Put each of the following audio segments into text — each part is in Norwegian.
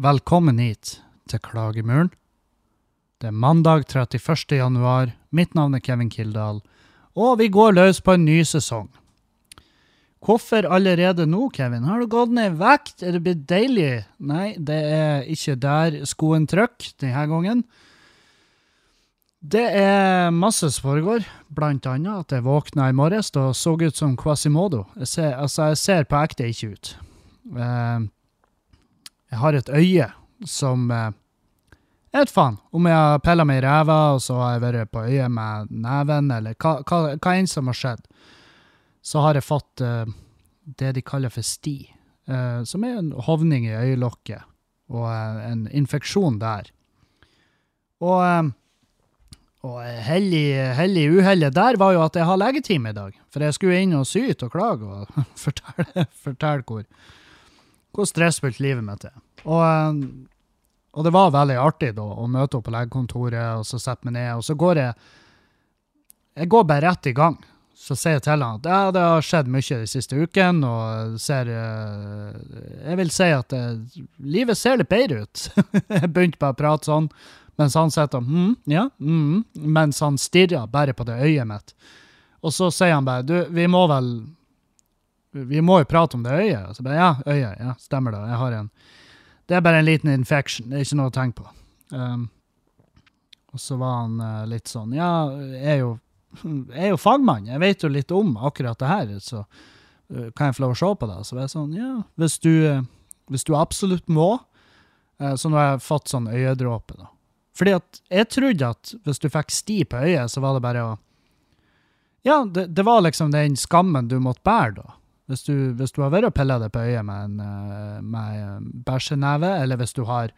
Velkommen hit til Klagemuren. Det er mandag 31. januar. Mitt navn er Kevin Kildahl, og vi går løs på en ny sesong. Hvorfor allerede nå, Kevin? Har du gått ned i vekt? Er det blitt deilig? Nei, det er ikke der skoen trykker denne gangen. Det er masse som foregår, blant annet at jeg våkna i morges og så ut som Quasimodo. Jeg ser, altså, jeg ser på ekte ikke ut. Eh, jeg har et øye som eh, Vet faen om jeg har pilla meg i ræva, og så har jeg vært på øyet med neven, eller hva, hva, hva enn som har skjedd. Så har jeg fått uh, det de kaller for sti, uh, som er en hovning i øyelokket, og uh, en infeksjon der. Og, og hellig, uhellet der var jo at jeg har legetime i dag, for jeg skulle inn og syte og klage og fortelle, fortelle hvor, hvor stressfullt livet mitt er. Og, og det var veldig artig da, å møte opp på legekontoret, og så sette meg ned, og så går jeg Jeg går bare rett i gang. Så sier jeg til han at ja, det har skjedd mye de siste ukene, og ser eh, Jeg vil si at det, livet ser litt bedre ut. jeg begynte bare å prate sånn, mens han sitter og mm, ja, mm, mens han stirrer bare på det øyet mitt. Og så sier han bare du, vi må vel Vi må jo prate om det øyet. Og så bare ja, øyet. Ja, stemmer det. Jeg har en det er bare en liten infection, det er ikke noe å tenke på. Um, og så var han uh, litt sånn Ja, jeg er jo, jeg er jo fagmann, jeg vet jo litt om akkurat det her, så uh, kan jeg få lov å se på det? Så var jeg sånn Ja, hvis du, uh, hvis du absolutt må. Så nå har jeg fått sånn øyedråpe, da. Fordi at jeg trodde at hvis du fikk sti på øyet, så var det bare å Ja, det, det var liksom den skammen du måtte bære, da. Hvis du, hvis du har vært og pilla deg på øyet med en, eh, med bæsjeneve, eller hvis du har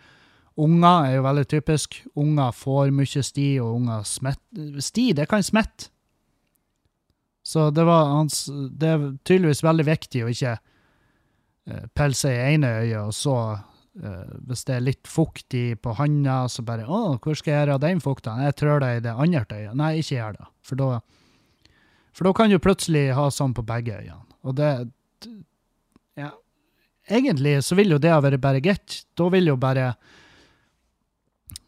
Unger er jo veldig typisk. Unger får mye sti, og unger smitter Sti, det kan smitte. Så det var hans Det er tydeligvis veldig viktig å ikke uh, pille seg i ene øyet, og så, uh, hvis det er litt fuktig på handa, så bare 'Å, hvor skal jeg gjøre av den fukten?' Jeg trør det i det andre øyet. Nei, ikke gjør det. For da, for da kan du plutselig ha sånn på begge øynene. Og det Ja. Egentlig så vil jo det ha vært bare greit. Da vil jo bare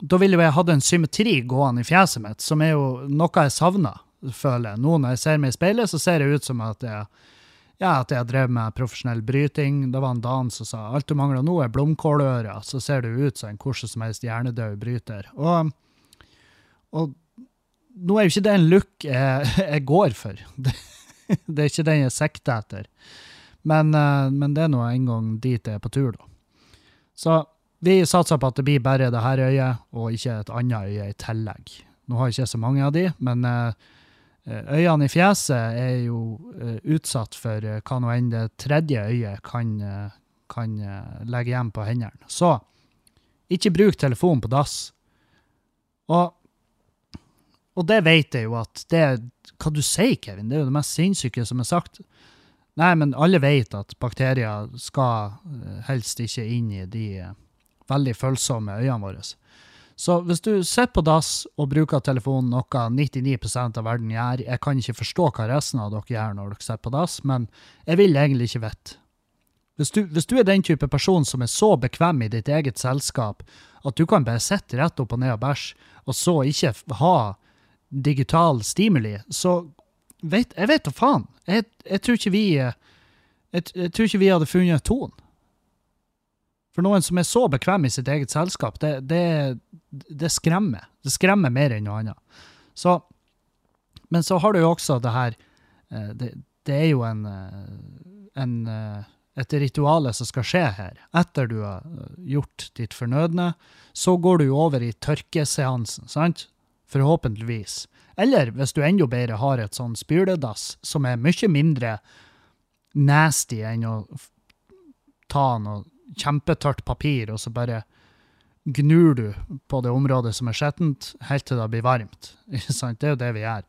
Da ville jo jeg hatt en symmetri gående i fjeset mitt, som er jo noe jeg savner, føler jeg. Nå når jeg ser meg i speilet, så ser det ut som at jeg ja, at jeg drev med profesjonell bryting. Det var en dame som sa alt du mangler nå er blomkålører, så ser du ut som en hvordan som helst hjernedød bryter. Og, og nå er jo ikke det en look jeg, jeg går for. Det, er ikke den jeg sikter etter. Men, uh, men det er nå en gang dit jeg er på tur, da. Så vi satser på at det blir bare det her øyet, og ikke et annet øye i tillegg. Nå har jeg ikke så mange av de, men uh, øynene i fjeset er jo utsatt for hva nå enn det tredje øyet kan, kan legge igjen på hendene. Så ikke bruk telefonen på dass. Og og det vet jeg jo at det Hva du sier, Kevin? Det er jo det mest sinnssyke som er sagt. Nei, men alle vet at bakterier skal helst ikke inn i de veldig følsomme øynene våre. Så hvis du sitter på dass og bruker telefonen, noe 99% av verden gjør Jeg kan ikke forstå hva resten av dere gjør når dere sitter på dass, men jeg vil egentlig ikke vite. Hvis du, hvis du er den type person som er så bekvem i ditt eget selskap at du kan bare sitte rett opp og ned og bæsje, og så ikke ha digital stimuli, så vet, jeg vet da faen. Jeg, jeg, tror ikke vi jeg, jeg, tror ikke vi hadde funnet tonen. For noen som er så bekvem i sitt eget selskap, det, det, det skremmer. Det skremmer mer enn noe annet. Så, men så har du jo også det her Det, det er jo en, en et rituale som skal skje her. Etter du har gjort ditt fornødne, så går du over i tørkeseansen, sant? Forhåpentligvis. Eller hvis du enda bedre har et sånn spyledass som er mye mindre nasty enn å ta noe kjempetørt papir og så bare gnur du på det området som er skjettent, helt til det blir varmt. Det er jo det vi gjør.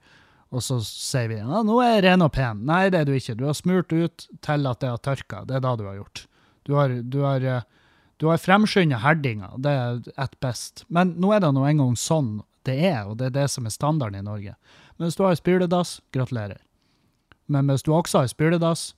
Og så sier vi ja, nå er jeg ren og pen. Nei, det er du ikke. Du har smurt ut til at det har tørka. Det er det du har gjort. Du har, du har, eh, har fremskynda herdinga. Det er ett best. Men nå er det nå engang sånn det er, og det er det som er standarden i Norge. Men hvis du har spyledass, gratulerer. Men hvis du også har spyledass,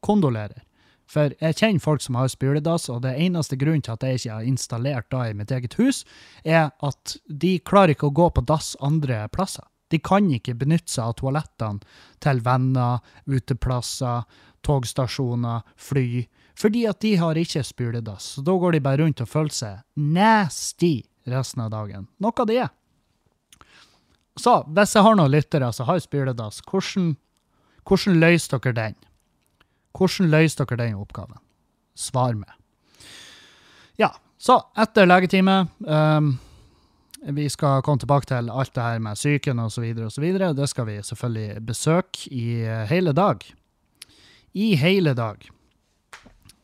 kondolerer. For jeg kjenner folk som har spyledass, og det eneste grunnen til at jeg ikke har installert da i mitt eget hus, er at de klarer ikke å gå på dass andre plasser. De kan ikke benytte seg av toalettene til venner, uteplasser, togstasjoner, fly, fordi at de har ikke spyledass. Så da går de bare rundt og føler seg nasty resten av dagen. Noe de er. Så hvis jeg har noen lyttere som har spyledass, hvordan, hvordan løser dere den? Hvordan løser dere den oppgaven? Svar meg. Ja, så etter legetime um, Vi skal komme tilbake til alt det her med psyken osv. osv. Det skal vi selvfølgelig besøke i eh, hele dag. I hele dag.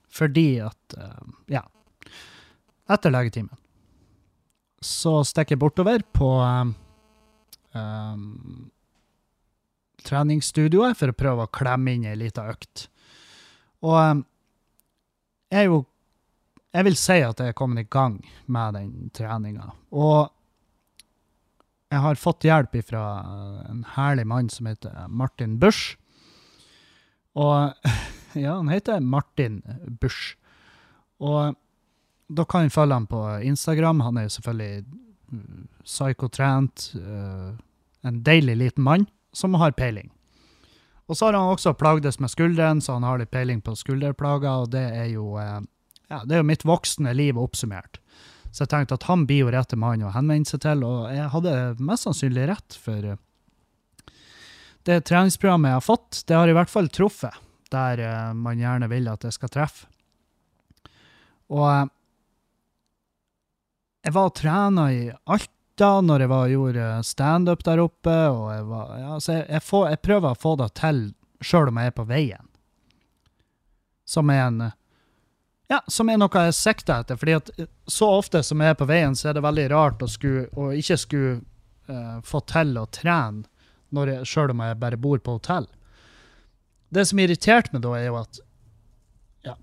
Fordi at um, Ja. Etter legetimen så stikker jeg bortover på um, um, treningsstudioet for å prøve å klemme inn ei lita økt. Og um, jeg er jo Jeg vil si at jeg er kommet i gang med den treninga. Og jeg har fått hjelp fra en herlig mann som heter Martin Busch. Og ja, han heter Martin Busch. Og da kan vi følge ham på Instagram. Han er jo selvfølgelig psykotrent, uh, en deilig liten mann som har peiling. Og så har han også plagdes med skulderen, så han har litt peiling på skulderplager, og det er jo, uh, ja, det er jo mitt voksne liv oppsummert. Så jeg tenkte at han blir jo rette mann å henvende seg til, og jeg hadde mest sannsynlig rett, for uh, det treningsprogrammet jeg har fått, det har i hvert fall truffet der man gjerne vil at det skal treffe. Og jeg var og trena i Alta når jeg var, gjorde standup der oppe. og Jeg, var, ja, jeg, jeg, får, jeg, prøver å få det til sjøl om jeg er på veien. Som er en ja, som er noe jeg sikter etter. fordi at så ofte som jeg er på veien, så er det veldig rart å, sku, å ikke skulle uh, få til å trene sjøl om jeg bare bor på hotell. Det som irriterte meg da, er jo at Ja,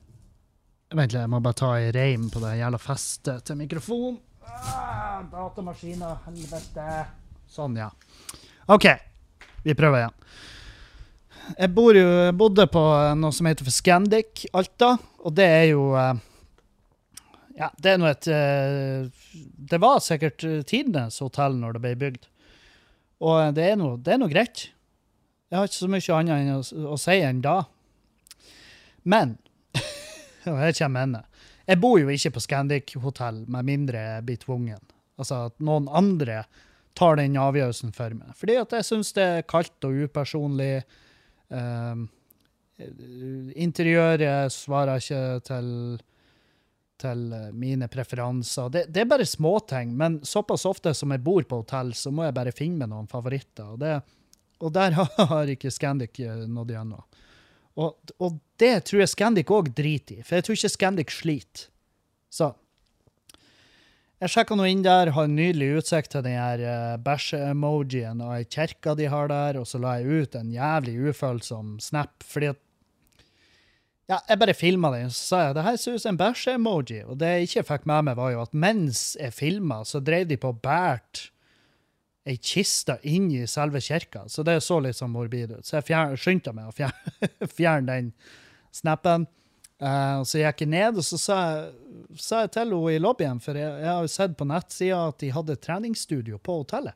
vent litt, jeg må bare ta ei reim på det jævla festet til mikrofonen. Ah, datamaskiner, helvete. Sånn, ja. OK, vi prøver igjen. Jeg, bor jo, jeg bodde på noe som heter for Scandic Alta, og det er jo eh, Ja, det er nå et eh, Det var sikkert tidenes hotell når det ble bygd. Og det er noe greit. Jeg har ikke så mye annet å, å si enn da. Men Og her kommer ende. Jeg bor jo ikke på Scandic-hotell med mindre jeg blir tvungen. Altså at noen andre tar den avgjørelsen for meg. Fordi at jeg syns det er kaldt og upersonlig. Um, interiøret svarer ikke til, til mine preferanser. Det, det, er bare småting, men såpass ofte som jeg bor på hotell, så må jeg bare finne meg noen favoritter. Og, det, og der har ikke Scandic nådd gjennom. Og, og, det tror jeg Scandic òg driter i, for jeg tror ikke Scandic sliter. Så jeg sjekka nå inn der, har en nydelig utsikt til den her uh, bæsje-emojien og ei kirke de har der, og så la jeg ut en jævlig ufølsom snap, fordi at ja, jeg bare filma den, og så sa jeg det her ser ut som en bæsje-emoji. Og det jeg ikke fikk med meg, var jo at mens jeg filma, så drev de på og bærte ei kiste inn i selve kirka. Så det så litt sånn morbid ut. Så jeg skyndte meg å fjerne, fjerne den snappen. Uh, så jeg ned, og så sa sa jeg til henne i lobbyen, for jeg, jeg har jo sett på nettsida at de hadde treningsstudio på hotellet.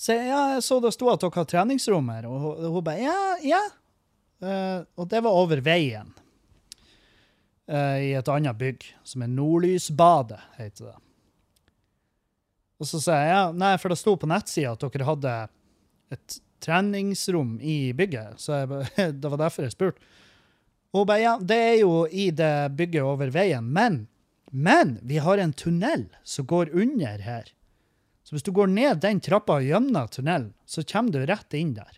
Så jeg, ja, jeg så det sto at dere har treningsrom her, og hun, hun bare ja, ja. Uh, og det var over veien. Uh, I et annet bygg, som er Nordlysbadet, heter det. Og så sa jeg ja, nei, for det sto på nettsida at dere hadde et treningsrom i bygget. Så jeg, det var derfor jeg spurte. Og bare ja, det er jo i det bygget over veien. Men, men vi har en tunnel som går under her. Så hvis du går ned den trappa gjennom tunnelen, så kommer du rett inn der.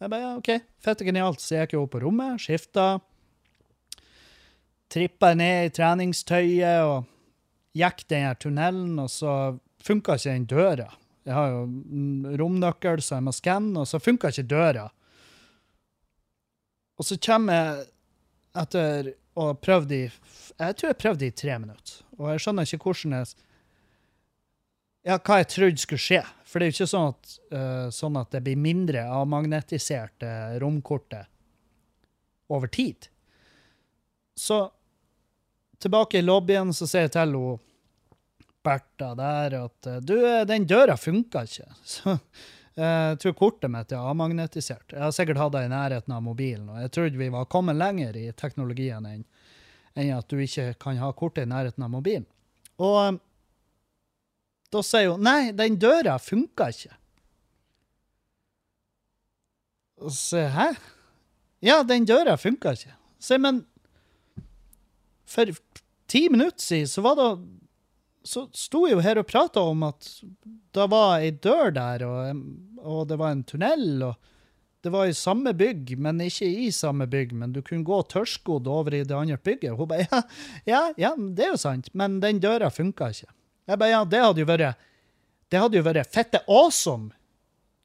Jeg bare ja, OK, fette genialt. Så jeg gikk opp på rommet, skifta. Trippa ned i treningstøyet og gikk den her tunnelen, og så funka ikke den døra. Jeg har jo romnøkkel, så jeg må skanne, og så funka ikke døra. Og så kommer jeg etter å ha prøvd i Jeg tror jeg prøvde i tre minutter. Og jeg skjønner ikke hvordan jeg Ja, hva jeg trodde skulle skje. For det er jo ikke sånn at, uh, sånn at det blir mindre avmagnetisert uh, romkortet over tid. Så tilbake i lobbyen så sier jeg til hun Bertha der at eh, du, den døra funka ikke. Så jeg tror kortet mitt er avmagnetisert. Jeg har sikkert hatt det i nærheten av mobilen, og jeg trodde vi var kommet lenger i teknologien enn at du ikke kan ha kortet i nærheten av mobilen. Og da sier hun nei, den døra funka ikke. Og så hæ? Ja, den døra funka ikke. Så men for ti minutter siden så var det så sto jeg jo her og prata om at det var ei dør der, og, og, det var en tunnel, og det var i samme bygg, men ikke i samme bygg. Men du kunne gå tørrskodd over i det andre bygget. Hun bare ja, ja, ja, det er jo sant, men den døra funka ikke. Jeg bare ja, det hadde jo vært det hadde jo vært fette awesome,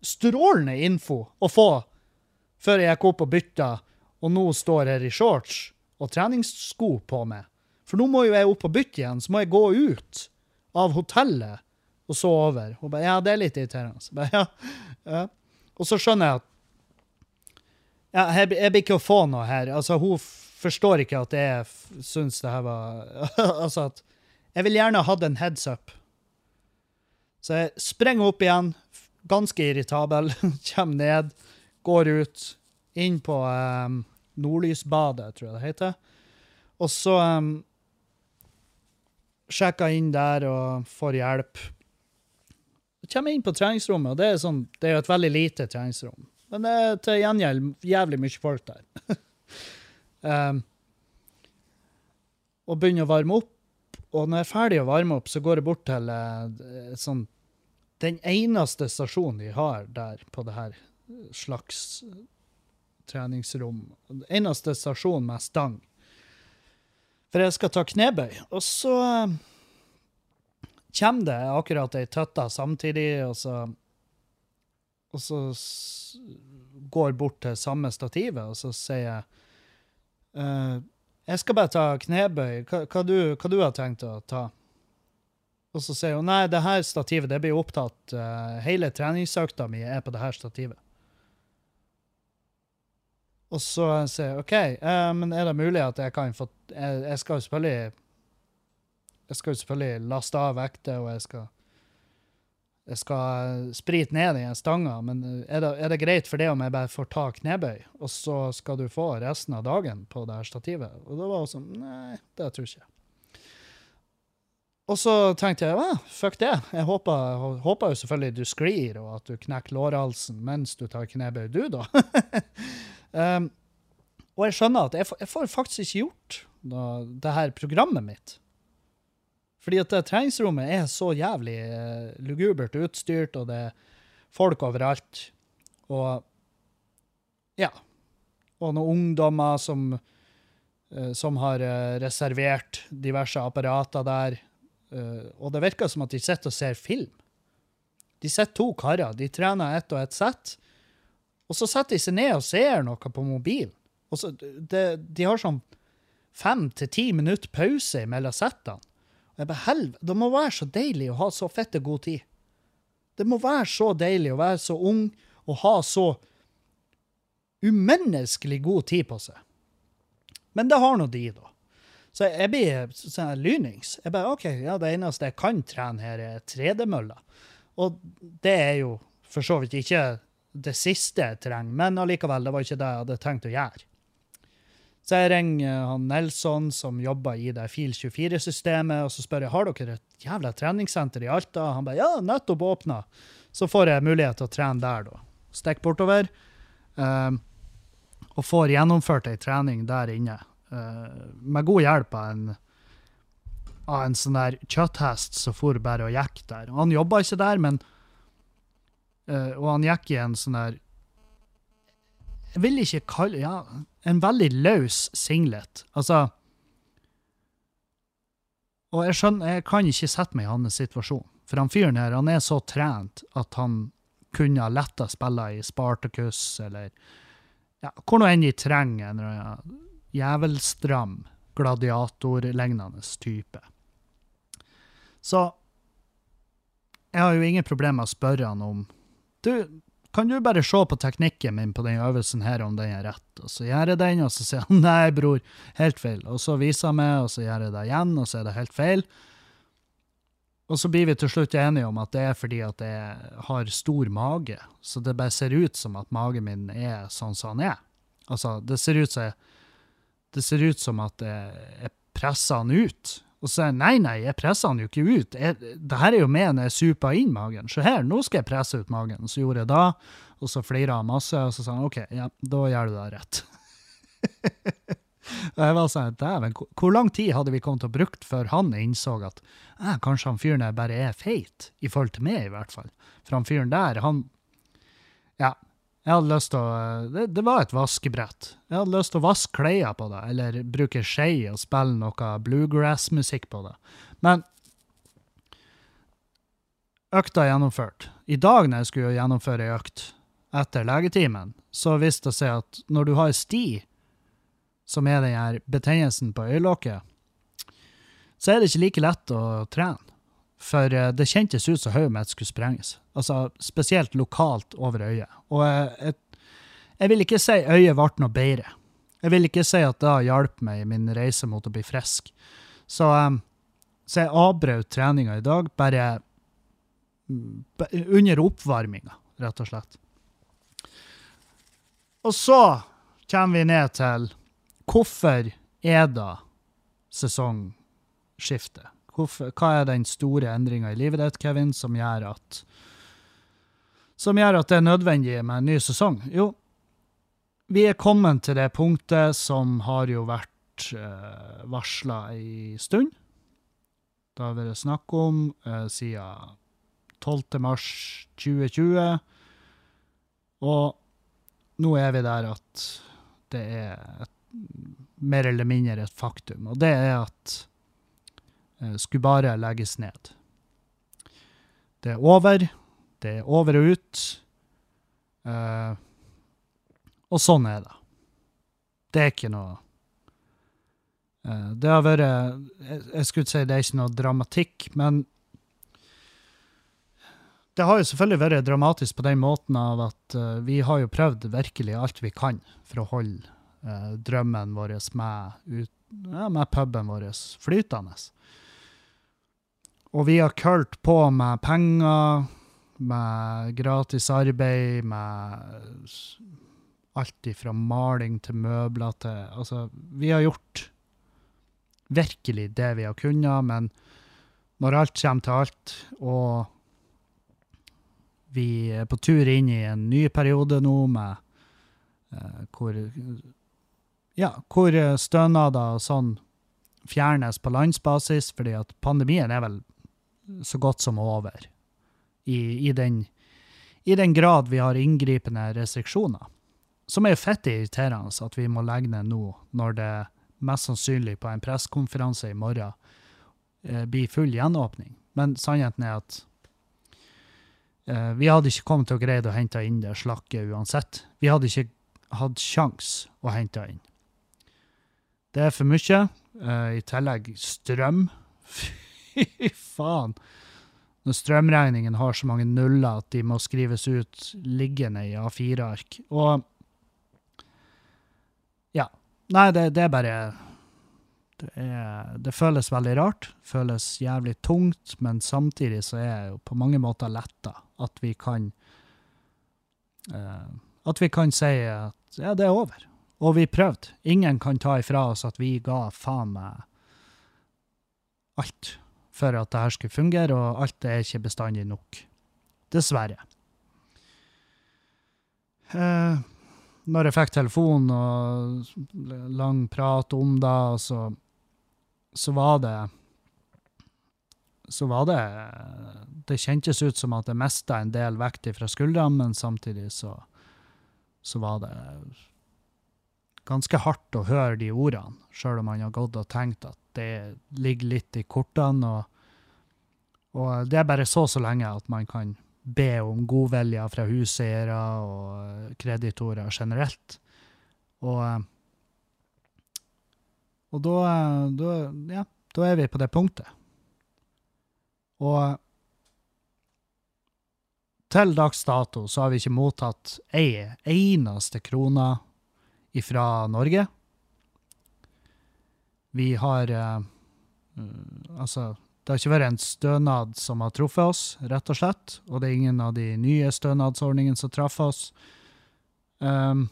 strålende info å få før jeg gikk opp og bytta, og nå står her i shorts og treningssko på meg. For nå må jo jeg opp og bytte igjen, så må jeg gå ut av hotellet og så over. Hun bare, ja, det er litt irriterende. Så ba, ja, ja. Og så skjønner jeg at ja, jeg, jeg blir ikke å få noe her. Altså, hun forstår ikke at jeg syns det her var Altså at Jeg vil gjerne ha hatt en heads up. Så jeg sprenger opp igjen, ganske irritabel, kommer ned, går ut, inn på um, Nordlysbadet, tror jeg det heter. Og så um, sjekker inn der og får hjelp. Jeg kommer inn på treningsrommet, og det er, sånn, det er et veldig lite treningsrom. Men det er til gjengjeld jævlig mye folk der. um, og begynner å varme opp. Og når jeg er ferdig å varme opp, så går jeg bort til uh, sånn Den eneste stasjonen de har der på det her slags treningsrom. Den eneste stasjonen med stang. For jeg skal ta knebøy. Og så uh, kommer det akkurat ei tøtte samtidig, og så Og så går bort til samme stativet, og så sier jeg uh, Jeg skal bare ta knebøy. Hva, hva, du, hva du har tenkt å ta? Og så sier hun nei, det her stativet det blir opptatt. Uh, hele treningsøkta mi er på det her stativet. Og så sier jeg OK, uh, men er det mulig at jeg kan få Jeg, jeg skal jo selvfølgelig Jeg skal jo selvfølgelig laste av vekter, og jeg skal jeg skal sprite ned den stanga, men er det, er det, greit for det om jeg bare får ta knebøy, og så skal du få resten av dagen på det her stativet? Og da var hun sånn Nei, det tror jeg ikke. Og så tenkte jeg ja, fuck det. Jeg håper jo selvfølgelig du sklir, og at du knekker lårhalsen mens du tar knebøy, du, da. um, og jeg skjønner at jeg jeg får faktisk ikke gjort da, det her programmet mitt. Fordi at det treningsrommet er så jævlig uh, lugubert utstyrt, og det er folk overalt. Og ja. Og noen ungdommer som, uh, som har uh, reservert diverse apparater der. og det virker som at de sitter og ser film. De sitter to karer. De trener ett og ett sett. Og så setter de seg ned og ser noe på mobilen. Og så, det, de har sånn fem til ti minutter pause mellom settene. Jeg bare, helvete, Det må være så deilig å ha så fette god tid. Det må være så deilig å være så ung og ha så umenneskelig god tid på seg. Men det har nå de, da. Så jeg blir sånn lynings. Jeg bare, OK, ja, det eneste jeg kan trene her, er tredemølla. Og det er jo for så vidt ikke det siste jeg trenger, men allikevel, det var ikke det jeg hadde tenkt å gjøre. Så jeg ringer han Nelson, som jobber i det Fil24-systemet, og så spør jeg har dere et jævla treningssenter i Alta. Han bare ja, nettopp åpna. Så får jeg mulighet til å trene der, da. Stikk bortover. Um, og får gjennomført ei trening der inne. Uh, med god hjelp av en, av en sånn der kjøtthest som for bare og gikk der. Han jobba ikke der, men uh, Og han gikk i en sånn der Jeg vil ikke kalle Ja, en veldig løs singlet. Altså Og jeg skjønner, jeg kan ikke sette meg i hans situasjon. For han fyren her, han er så trent at han kunne ha letta spille i Spartacus, eller ja, hvor nå enn de trenger en annen jævelstram, gladiatorlignende type. Så jeg har jo ingen problemer med å spørre han om Du, kan du bare se på teknikken min på den øvelsen her, om den er rett? Og så gjør jeg den, og så sier han nei, bror, helt feil. Og så viser han meg, og så gjør jeg det igjen, og så er det helt feil. Og så blir vi til slutt enige om at det er fordi at jeg har stor mage. Så det bare ser ut som at magen min er sånn som den er. Altså, det ser ut som, det ser ut som at jeg, jeg presser han ut. Og så nei, nei, jeg presser han jo ikke ut. Jeg, det her er jo med når jeg supa inn magen. Se her, nå skal jeg presse ut magen. Så gjorde jeg da, og så flira han masse, og så sa han OK, ja, da gjør du det rett. og jeg var sånn, dæven, hvor lang tid hadde vi kommet til å bruke før han innså at eh, kanskje han fyren der bare er feit, i forhold til meg i hvert fall. For han fyren der, han Ja, jeg hadde lyst til å det, det var et vaskebrett. Jeg hadde lyst til å vaske klær på det, eller bruke skei og spille noe bluegrass-musikk på det. Men økta gjennomført. I dag når jeg skulle gjennomføre ei økt etter legetimen, så viste det seg at når du har sti, som er den her betennelsen på øyelokket, så er det ikke like lett å trene. For eh, det kjentes ut som hodet mitt skulle sprenges. Altså spesielt lokalt over øyet. Og jeg, jeg, jeg vil ikke si øyet ble noe bedre. Jeg vil ikke si at det hjulpet meg i min reise mot å bli frisk. Så, um, så jeg avbrøt treninga i dag bare under oppvarminga, rett og slett. Og så kommer vi ned til hvorfor er det sesongskifte? Hvorfor, hva er den store endringa i livet ditt, Kevin, som gjør at som gjør at det er nødvendig med en ny sesong? Jo, vi er kommet til det punktet som har jo vært uh, varsla ei stund. Det har vært snakk om uh, siden 12. mars 2020. Og nå er vi der at det er et, mer eller mindre et faktum. Og det er at skulle bare legges ned. Det er over. Det er over og ut. Eh, og sånn er det. Det er ikke noe eh, Det har vært jeg, jeg skulle si det er ikke noe dramatikk, men det har jo selvfølgelig vært dramatisk på den måten av at eh, vi har jo prøvd virkelig alt vi kan for å holde eh, drømmen vår med, ut, ja, med puben vår flytende. Og vi har kølt på med penger, med gratis arbeid, med alt ifra maling til møbler til Altså, vi har gjort virkelig det vi har kunnet, men når alt kommer til alt, og vi er på tur inn i en ny periode nå med uh, hvor Ja, hvor stønader og sånn fjernes på landsbasis, fordi at pandemien er vel så godt som over. I, i, den, I den grad vi har inngripende restriksjoner. Som er fett irriterende at vi må legge ned nå, når det mest sannsynlig på en pressekonferanse i morgen eh, blir full gjenåpning. Men sannheten er at eh, vi hadde ikke kommet til å greie å hente inn det slakket uansett. Vi hadde ikke hatt sjans å hente inn. Det er for mye. Eh, I tillegg strøm. Fy faen. Når strømregningen har så mange nuller at de må skrives ut liggende i A4-ark. Og ja. Nei, det, det er bare det, er, det føles veldig rart. Føles jævlig tungt, men samtidig så er jeg jo på mange måter letta. At vi kan uh, At vi kan si at ja, det er over. Og vi prøvde. Ingen kan ta ifra oss at vi ga faen meg alt for at det her skulle fungere, og alt er ikke bestandig nok. Dessverre. Eh, når jeg fikk telefon og lang prat om det, så, så var det Så var det Det kjentes ut som at jeg mista en del vekt fra skuldrene, men samtidig så, så var det ganske hardt å høre de ordene, sjøl om man har gått og tenkt at det ligger litt i kortene. Og, og det er bare så så lenge at man kan be om godvilje fra huseiere og kreditorer generelt. Og, eh, og da, da, ja, da er vi på det punktet. Og til dags dato så har vi ikke mottatt ei eneste krone ifra Norge. Vi har mm, Altså, det har ikke vært en stønad som har truffet oss, rett og slett. Og det er ingen av de nye stønadsordningene som traff oss. Um,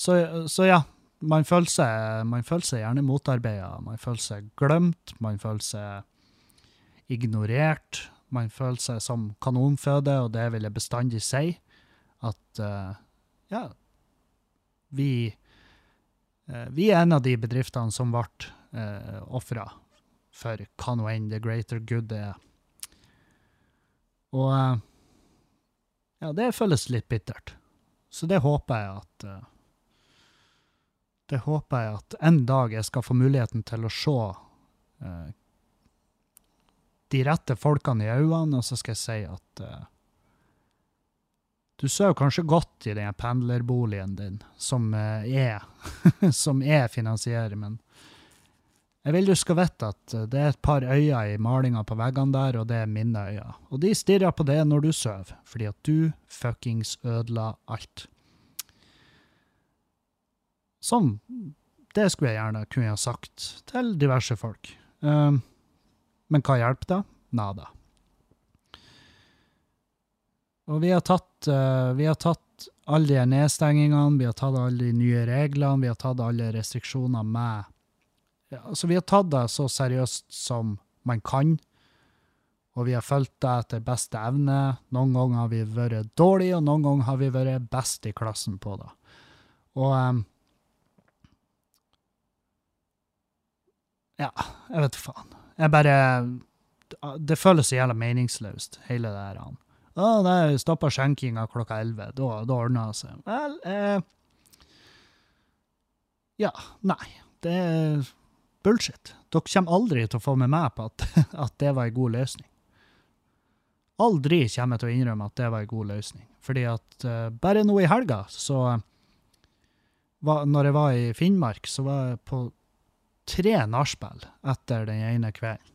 så, så, ja, man føler seg, man føler seg gjerne motarbeida. Man føler seg glemt, man føler seg ignorert. Man føler seg som kanonføde, og det vil jeg bestandig si. At uh, ja, vi uh, Vi er en av de bedriftene som ble uh, ofra for hva nå enn the greater good er. Og uh, ja, det føles litt bittert. Så det håper jeg at uh, Det håper jeg at en dag jeg skal få muligheten til å se uh, de rette folkene i øynene, og så skal jeg si at uh, du sover kanskje godt i den pendlerboligen din, som uh, er som er finansierer, men jeg vil du skal vite at uh, det er et par øyne i malinga på veggene der, og det er mine øyne. Og de stirrer på det når du sover, fordi at du fuckings ødela alt. Sånn. Det skulle jeg gjerne kunne ha sagt til diverse folk. Um, men hva hjelper da? Nada. Og vi har tatt, uh, vi har tatt alle de nedstengingene, vi har tatt alle de nye reglene, vi har tatt alle restriksjoner med ja, Altså, vi har tatt det så seriøst som man kan, og vi har fulgt det etter beste evne. Noen ganger har vi vært dårlige, og noen ganger har vi vært best i klassen på det. Og um, Ja, jeg vet faen. Jeg bare Det føles så jævla meningsløst, hele det her. Å, nei, stoppa skjenkinga klokka elleve. Da, da ordna det seg. Vel, eh, Ja, nei. Det er bullshit. Dere kommer aldri til å få med meg på at, at det var en god løsning. Aldri kommer jeg til å innrømme at det var en god løsning. Fordi at uh, bare nå i helga, så var, Når jeg var i Finnmark, så var jeg på tre nachspiel etter den ene kvelden.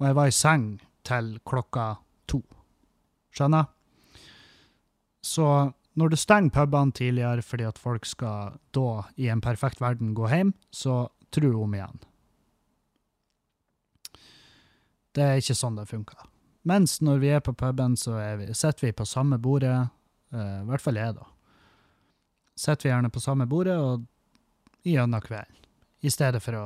Og jeg var i seng til klokka to. Skjønner? Så når du stenger pubene tidligere fordi at folk skal da, i en perfekt verden, gå hjem, så tru om igjen. Det er ikke sånn det funker. Mens når vi er på puben, så vi, vi på samme bordet, uh, i hvert fall jeg, da. Sitter vi gjerne på samme bordet og gjennom kvelden, i stedet for å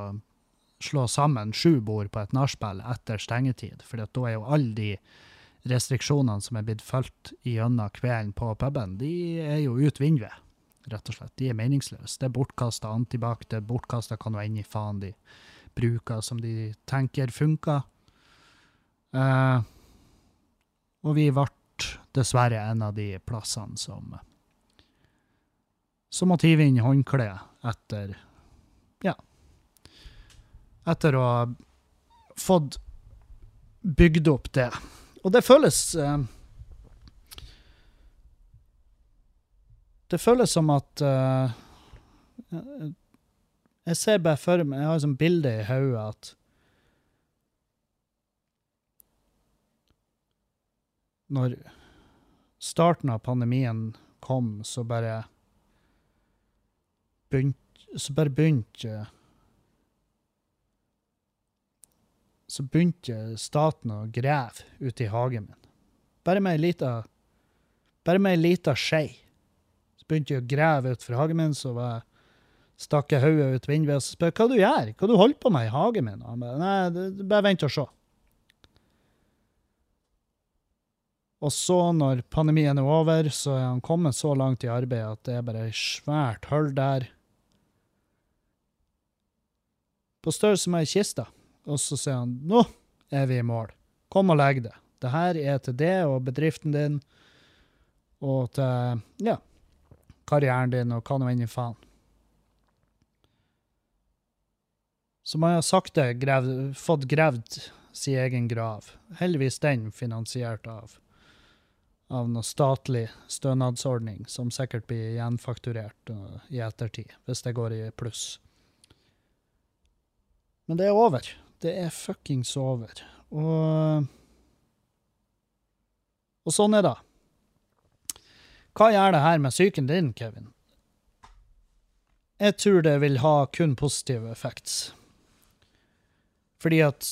slå sammen sju bord på et nachspiel etter stengetid, for da er jo alle de restriksjonene som er blitt fulgt gjennom kvelden på puben, de er jo ut vinduet, rett og slett. De er meningsløse. Det er bortkasta antibac, det er bortkasta hva nå enn i faen de bruker som de tenker funker. Uh, og vi ble dessverre en av de plassene som som måtte hive inn håndkleet etter. Etter å ha fått bygd opp det. Og det føles uh, Det føles som at uh, Jeg ser bare for meg Jeg har et sånt bilde i hodet at Når starten av pandemien kom, så bare begynte Så bare begynte Så begynte staten å grave ute i hagen min. Bare med ei lita Bare med ei lita skei. Så begynte jeg å grave utenfor hagen min, så var stakk jeg hodet ut vinduet og spør hva du gjør Hva du holder på med i hagen min. Og han bare Nei, det, det, bare vent og se. Og så, når pandemien er over, så er han kommet så langt i arbeidet at det er bare et svært hull der. På størrelse med ei kiste. Og så sier han nå er vi i mål. Kom og legg det. Det her er til det og bedriften din og til Ja. karrieren din og hva nå enn i faen. Så man har sakte grev, fått gravd sin egen grav. Heldigvis den finansiert av, av noe statlig stønadsordning, som sikkert blir gjenfakturert uh, i ettertid, hvis det går i pluss. Men det er over. Det er fuckings over. Og Og sånn er det. Hva gjør det her med psyken din, Kevin? Jeg tror det vil ha kun positive effekter. Fordi at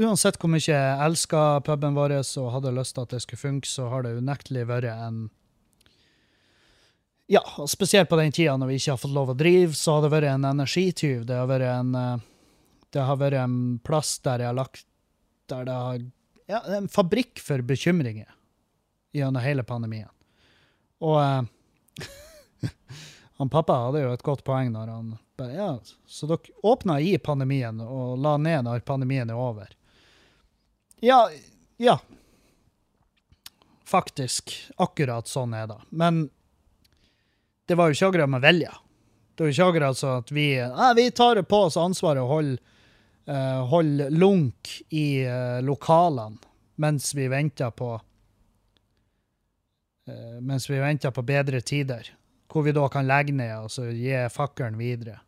uansett hvor mye jeg elska puben vår og hadde lyst til at det skulle funke, så har det unektelig vært en Ja, spesielt på den tida når vi ikke har fått lov å drive, så har det vært en energityv. Det har vært en eh, Det har vært en plass der jeg har lagt Der det har Ja, en fabrikk for bekymringer gjennom hele pandemien. Og eh, han pappa hadde jo et godt poeng når han bare Ja, så dere åpna i pandemien og la ned når pandemien er over. Ja, ja. Faktisk. Akkurat sånn er det. Men det var jo ikke akkurat med vilje. Det var jo ikke akkurat sånn at vi ja, vi tar på oss ansvaret og holder uh, holde lunk i uh, lokalene mens vi venter på uh, Mens vi venter på bedre tider. Hvor vi da kan legge ned og så gi fakkelen videre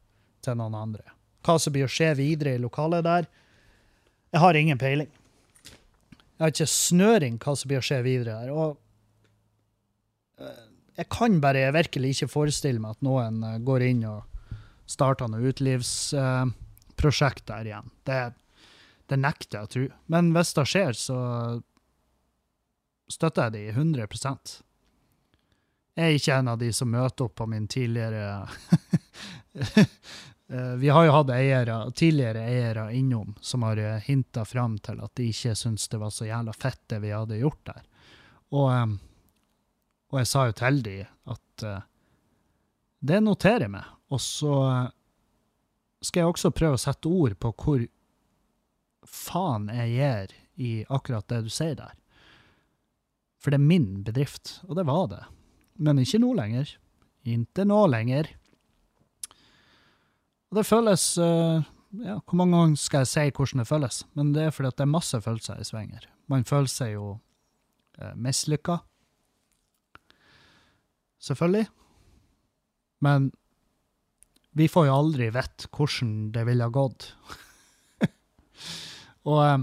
til noen andre. Hva som blir å skje videre i lokalet der, jeg har ingen peiling. Jeg har ikke snøring hva som blir å skje videre der. Og eh, jeg kan bare virkelig ikke forestille meg at noen eh, går inn og starter noe utelivsprosjekt der igjen. Det, det nekter jeg å tro. Men hvis det skjer, så støtter jeg de 100 Jeg er ikke en av de som møter opp på min tidligere Eh, Vi har jo hatt eiere, tidligere eiere innom som har hinta fram til at de ikke syntes det var så jævla fett det vi hadde gjort der. Og, eh, og jeg sa jo til de at eh, det noterer jeg meg. Og så eh, skal jeg også prøve å sette ord på hvor faen jeg gir i akkurat det du sier der. For det er min bedrift, og det var det. Men ikke nå lenger. Ikke nå lenger. Og det føles uh, ja, Hvor mange ganger skal jeg si hvordan det føles? Men det er fordi at det er masse følelser i svinger. Man føler seg jo uh, mislykka. Selvfølgelig. Men vi får jo aldri vite hvordan det ville gått. og eh,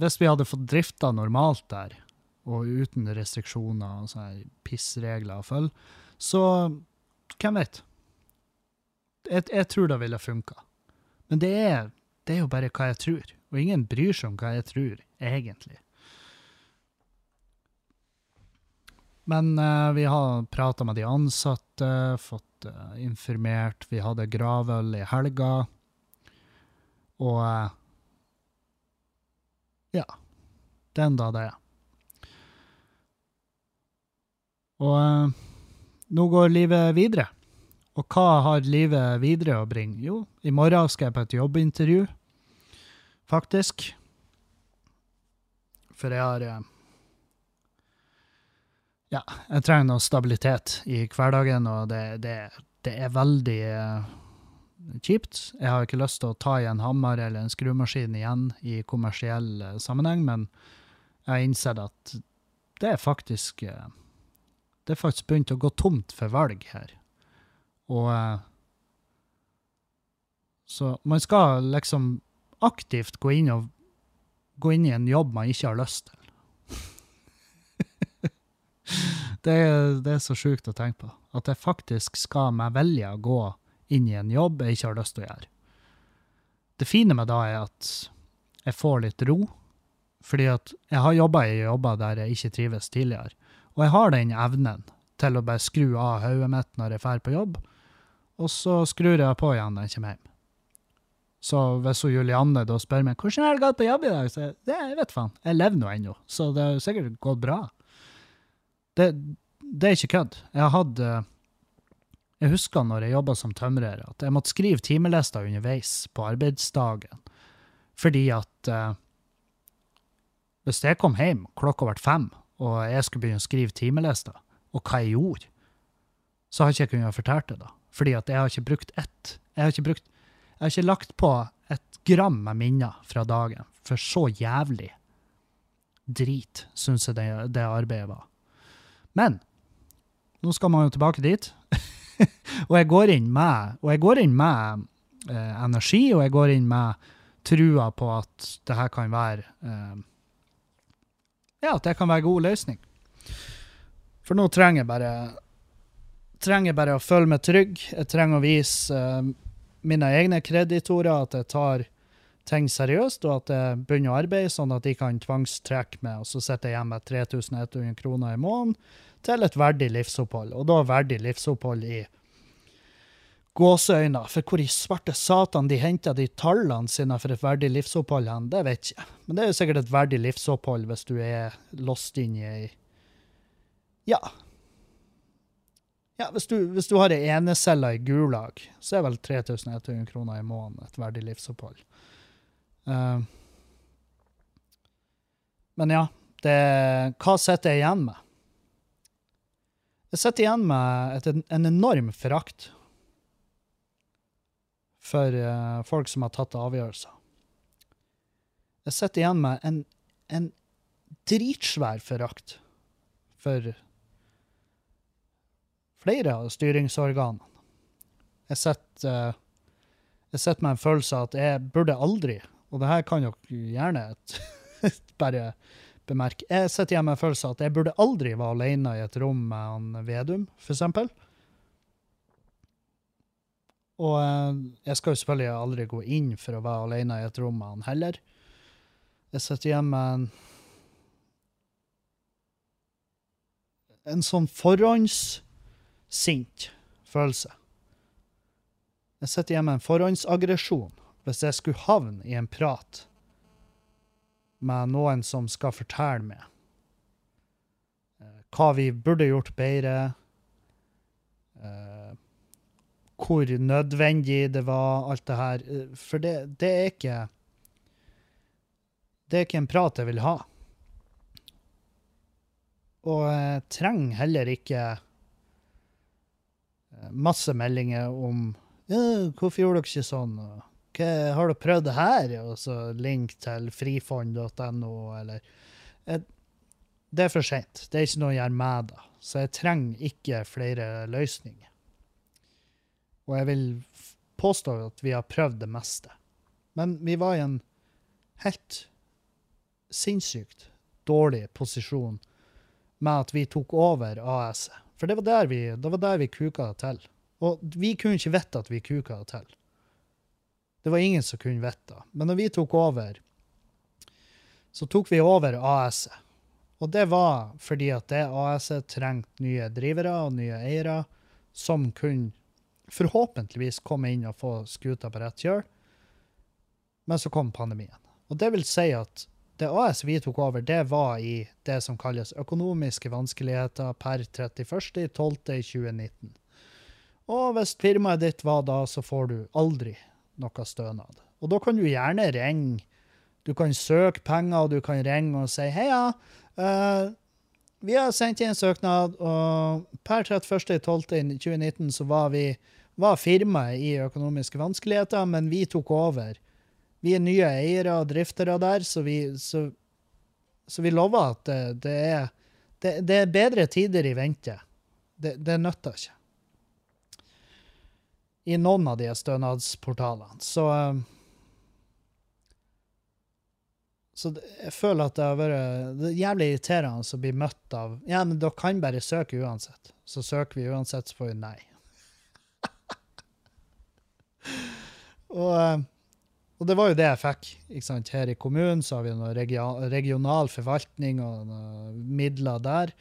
hvis vi hadde fått drifta normalt der, og uten restriksjoner og sånne pissregler å følge, så hvem vet? Jeg, jeg tror det ville funka. Men det er, det er jo bare hva jeg tror, og ingen bryr seg om hva jeg tror, egentlig. Men eh, vi har prata med de ansatte, fått eh, informert. Vi hadde gravøl i helga. Og uh, ja. Den da det. Og uh, nå går livet videre. Og hva har livet videre å bringe? Jo, i morgen skal jeg på et jobbintervju, faktisk. For jeg har Ja, jeg trenger noe stabilitet i hverdagen, og det, det, det er veldig eh, kjipt. Jeg har ikke lyst til å ta i en hammer eller en skrumaskin igjen i kommersiell eh, sammenheng, men jeg har innsett at det er faktisk eh, Det er faktisk begynt å gå tomt for valg her. Og Så man skal liksom aktivt gå inn, og, gå inn i en jobb man ikke har lyst til. det, det er så sjukt å tenke på. At jeg faktisk skal meg velge å gå inn i en jobb jeg ikke har lyst til å gjøre. Det fine med da er at jeg får litt ro, fordi at jeg har jobba i jobber der jeg ikke trives tidligere. Og jeg har den evnen til å bare skru av hodet mitt når jeg drar på jobb, og så skrur jeg på igjen når jeg kommer hjem. Så hvis hun Julianne da spør meg hvordan har det gått på jobb i dag, så jeg, det, jeg vet faen, jeg lever nå ennå, så det har sikkert gått bra. Det, det er ikke kødd. Jeg eh, Jeg husker når jeg jobba som tømrer, at jeg måtte skrive timelister underveis på arbeidsdagen, fordi at eh, hvis jeg kom hjem klokka ble fem, og jeg skulle begynne å skrive timelister, og hva jeg gjorde, så har ikke jeg kunnet fortelle det, da. Fordi at jeg har ikke brukt ett. Jeg har ikke, brukt, jeg har ikke lagt på et gram med minner fra dagen. For så jævlig drit syns jeg det, det arbeidet var. Men nå skal man jo tilbake dit. og jeg går inn med, går inn med eh, energi, og jeg går inn med trua på at det her kan være eh, Ja, at det kan være god løsning. For nå trenger jeg bare trenger bare å føle meg trygg. Jeg trenger å vise eh, mine egne kreditorer at jeg tar ting seriøst, og at jeg begynner å arbeide, sånn at de kan tvangstrekke meg, og så sitter jeg igjen med 3100 kroner i måneden til et verdig livsopphold. Og da verdig livsopphold i gåseøyne. For hvor i svarte satan de henter de tallene sine for et verdig livsopphold hen, det vet jeg. Men det er jo sikkert et verdig livsopphold hvis du er låst inn i ei Ja. Ja, hvis du, hvis du har ei enecelle i Gulag, så er vel 3100 kroner i måneden et verdig livsopphold. Uh, men ja, det, hva sitter jeg igjen med? Jeg sitter igjen med et, en enorm forakt for uh, folk som har tatt avgjørelser. Jeg sitter igjen med en, en dritsvær forakt for flere av styringsorganene. Jeg sitter, uh, med en følelse av at jeg burde aldri, og det her kan dere gjerne bare bemerke, jeg sitter igjen med en følelse av at jeg burde aldri være alene i et rom med han Vedum, eksempel. Og uh, jeg skal jo selvfølgelig aldri gå inn for å være alene i et rom med han heller. Jeg sitter igjen med en en sånn forhåndssint følelse. Jeg sitter igjen med en forhåndsaggresjon hvis jeg skulle havne i en prat med noen som skal fortelle meg eh, hva vi burde gjort bedre, eh, hvor nødvendig det var, alt det her. Eh, for det, det er ikke Det er ikke en prat jeg vil ha. Og jeg trenger heller ikke masse meldinger om 'Hvorfor gjorde dere ikke sånn?' Hva, 'Har du prøvd det her?' Og så link til frifond.no, eller Det er for seint. Det er ikke noe å gjøre med det. Så jeg trenger ikke flere løsninger. Og jeg vil påstå at vi har prøvd det meste. Men vi var i en helt sinnssykt dårlig posisjon med at vi tok over AS-et. For det var vi, der vi kuka det til. Og vi kunne ikke vite at vi kuka det til. Det var ingen som kunne vite. Men når vi tok over, så tok vi over AS-et. Og det var fordi at det AS-et trengte nye drivere og nye eiere som kunne forhåpentligvis komme inn og få skuta på rett kjøl. Men så kom pandemien. Og det vil si at det AS vi tok over, det var i det som kalles økonomiske vanskeligheter per 31.12.2019. Og hvis firmaet ditt var da, så får du aldri noe stønad. Og da kan du gjerne ringe. Du kan søke penger, og du kan ringe og si heia. Uh, vi har sendt inn søknad, og per 31.12.2019 så var vi var firmaet i økonomiske vanskeligheter, men vi tok over. Vi er nye eiere og driftere der, så vi, så, så vi lover at det, det, er, det, det, er bedre tider i vente. Det, det nytter ikke. I noen av de stønadsportalene. Så Så jeg føler at det har vært det jævlig irriterende å bli møtt av Ja, men dere kan bare søke uansett. Så søker vi uansett, så får vi nei. og og det var jo det jeg fikk. ikke sant? Her i kommunen så har vi noe regional forvaltning og noe midler der.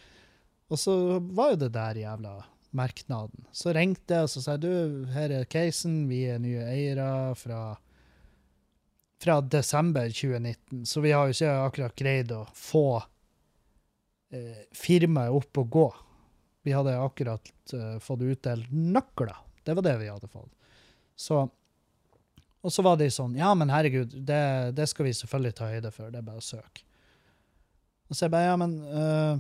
Og så var jo det der jævla merknaden. Så ringte jeg og så sa du, her er casen, vi er nye eiere fra, fra desember 2019. Så vi har jo ikke akkurat greid å få eh, firmaet opp og gå. Vi hadde akkurat eh, fått utdelt nøkler. Det var det vi hadde fått. Så og så var de sånn Ja, men herregud, det, det skal vi selvfølgelig ta høyde for. Det er bare å søke. Og så jeg bare Ja, men uh,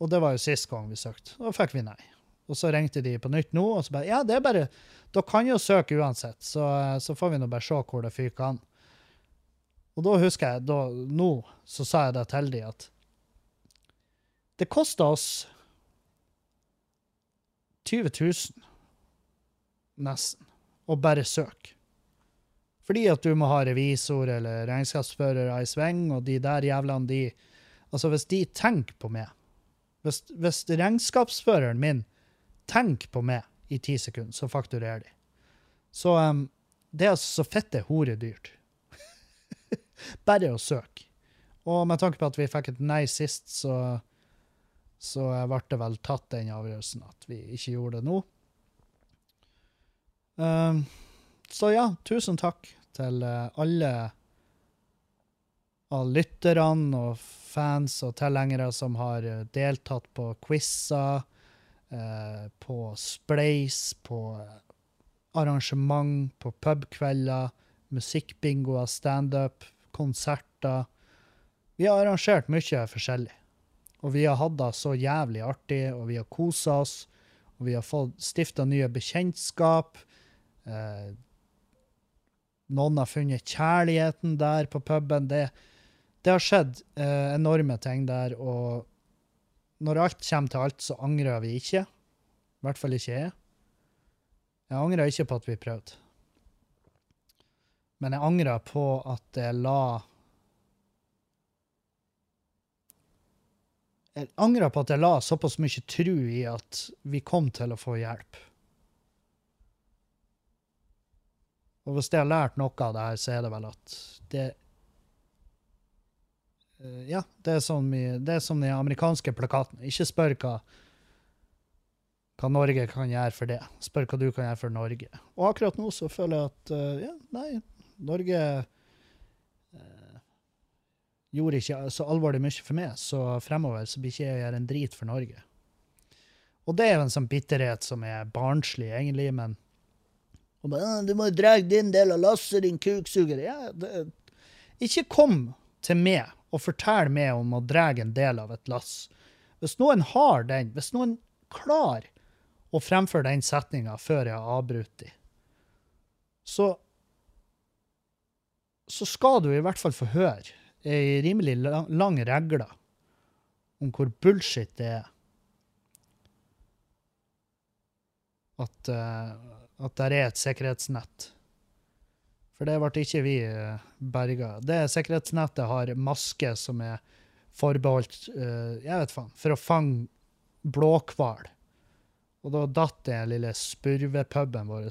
Og det var jo sist gang vi søkte. Da fikk vi nei. Og så ringte de på nytt nå, og så bare Ja, det er bare Da kan jo søke uansett, så, så får vi nå bare se hvor det fyker an. Og da husker jeg da, Nå så sa jeg det til de at det kosta oss 20 000, nesten, å bare søke. Fordi at du må ha revisor eller regnskapsfører i sving, og de der jævlene, de Altså, hvis de tenker på meg Hvis, hvis regnskapsføreren min tenker på meg i ti sekunder, så fakturerer de. Så um, det er altså så fitte horedyrt. Bare å søke. Og med tanke på at vi fikk et nei sist, så, så ble det vel tatt den avgjørelsen at vi ikke gjorde det nå. Um, så ja, tusen takk til eh, alle av lytterne og fans og tilhengere som har eh, deltatt på quizer, eh, på Spleis, på eh, arrangement, på pubkvelder, musikkbingoer, standup, konserter. Vi har arrangert mye forskjellig. Og vi har hatt det så jævlig artig, og vi har kosa oss. Og vi har fått stifta nye bekjentskap. Eh, noen har funnet kjærligheten der på puben. Det, det har skjedd eh, enorme ting der, og når alt kommer til alt, så angrer vi ikke. I hvert fall ikke jeg. Jeg angrer ikke på at vi prøvde. Men jeg angrer på at jeg la Jeg angrer på at jeg la såpass mye tro i at vi kom til å få hjelp. Og hvis jeg har lært noe av det her, så er det vel at det Ja, det er som, i, det er amerikanske plakatene. Ikke spør hva, hva Norge kan gjøre for det. Spør hva du kan gjøre for Norge. Og akkurat nå så føler jeg at eh, ja, nei, Norge eh, gjorde ikke så alvorlig mye for meg, så fremover så blir ikke jeg gjøre en drit for Norge. Og det er jo en sånn bitterhet som er barnslig, egentlig, men bare, «Ah, Du må jo dra din del av lasset, din kuksuger. Ja, det, ikke kom til meg og fortelle meg om å dra en del av et lass. Hvis noen har den, hvis noen klarer å fremføre den setninga før jeg har avbrutt så så skal du i hvert fall få høre ei rimelig lang, lang regle om hvor bullshit det er. At, uh, at det er et sikkerhetsnett. For det ble ikke vi eh, berga. Det sikkerhetsnettet har maske som er forbeholdt eh, jeg vet faen, for å fange blåhval. Og da datt den lille spurvepuben vår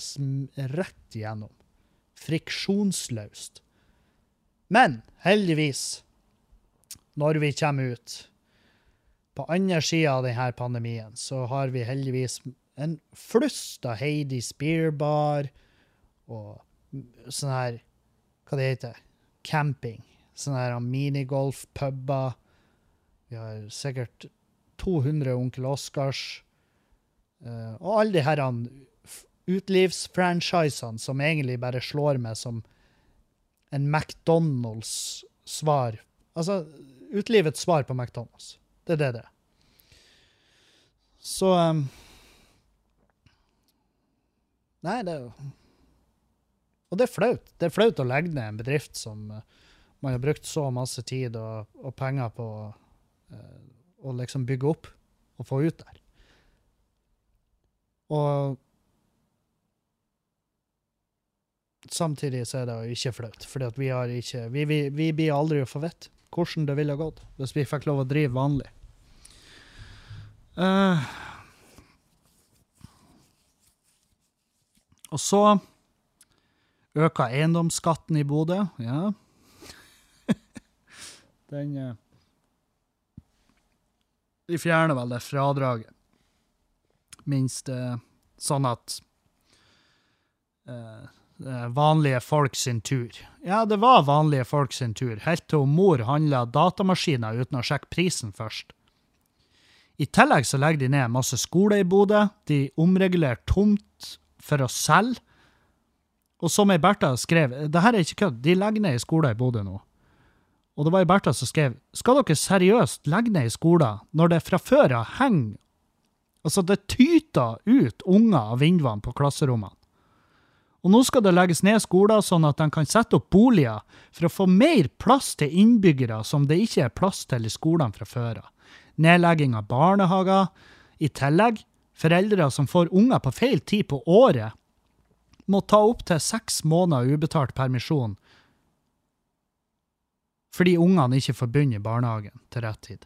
rett igjennom. Friksjonsløst. Men heldigvis, når vi kommer ut på andre sida av denne pandemien, så har vi heldigvis en flust av Heidi Spearbar og sånn her Hva det heter Camping. Sånne her minigolf-puber. Vi har sikkert 200 Onkel Oscars. eh, og alle de her utelivsfranchisene som egentlig bare slår meg som en McDonald's-svar. Altså utelivets svar på McDonald's. Det er det det er. Så um, Nei, det er jo og det er flaut. Det er flaut å legge ned en bedrift som eh, man har brukt så masse tid og, og penger på eh, å liksom bygge opp og få ut der. Og samtidig så er det ikke flaut, for vi, vi, vi, vi blir aldri å få vite hvordan det ville gått hvis vi fikk lov å drive vanlig. Uh, og så Øka eiendomsskatten i Bodø, ja. Den eh, De fjerner vel det fradraget. Minst eh, sånn at er vanlige folk sin tur. Ja, det var vanlige folk sin tur, helt til mor handla datamaskiner uten å sjekke prisen først. I tillegg så legger de ned masse skole i Bodø. De omregulerer tomt for å selge. Og som ei Bertha skrev, det her er ikke kødd, de legger ned i skole i Bodø nå. Og det var ei Bertha som skrev Skal dere seriøst legge ned i skole når det fra før av henger Altså, det tyter ut unger av vinduene på klasserommene. Og nå skal det legges ned skoler sånn at de kan sette opp boliger for å få mer plass til innbyggere som det ikke er plass til i skolene fra før av. Nedlegging av barnehager. I tillegg, foreldre som får unger på feil tid på året, må ta opptil seks måneder ubetalt permisjon fordi ungene ikke får begynne i barnehagen til rett tid.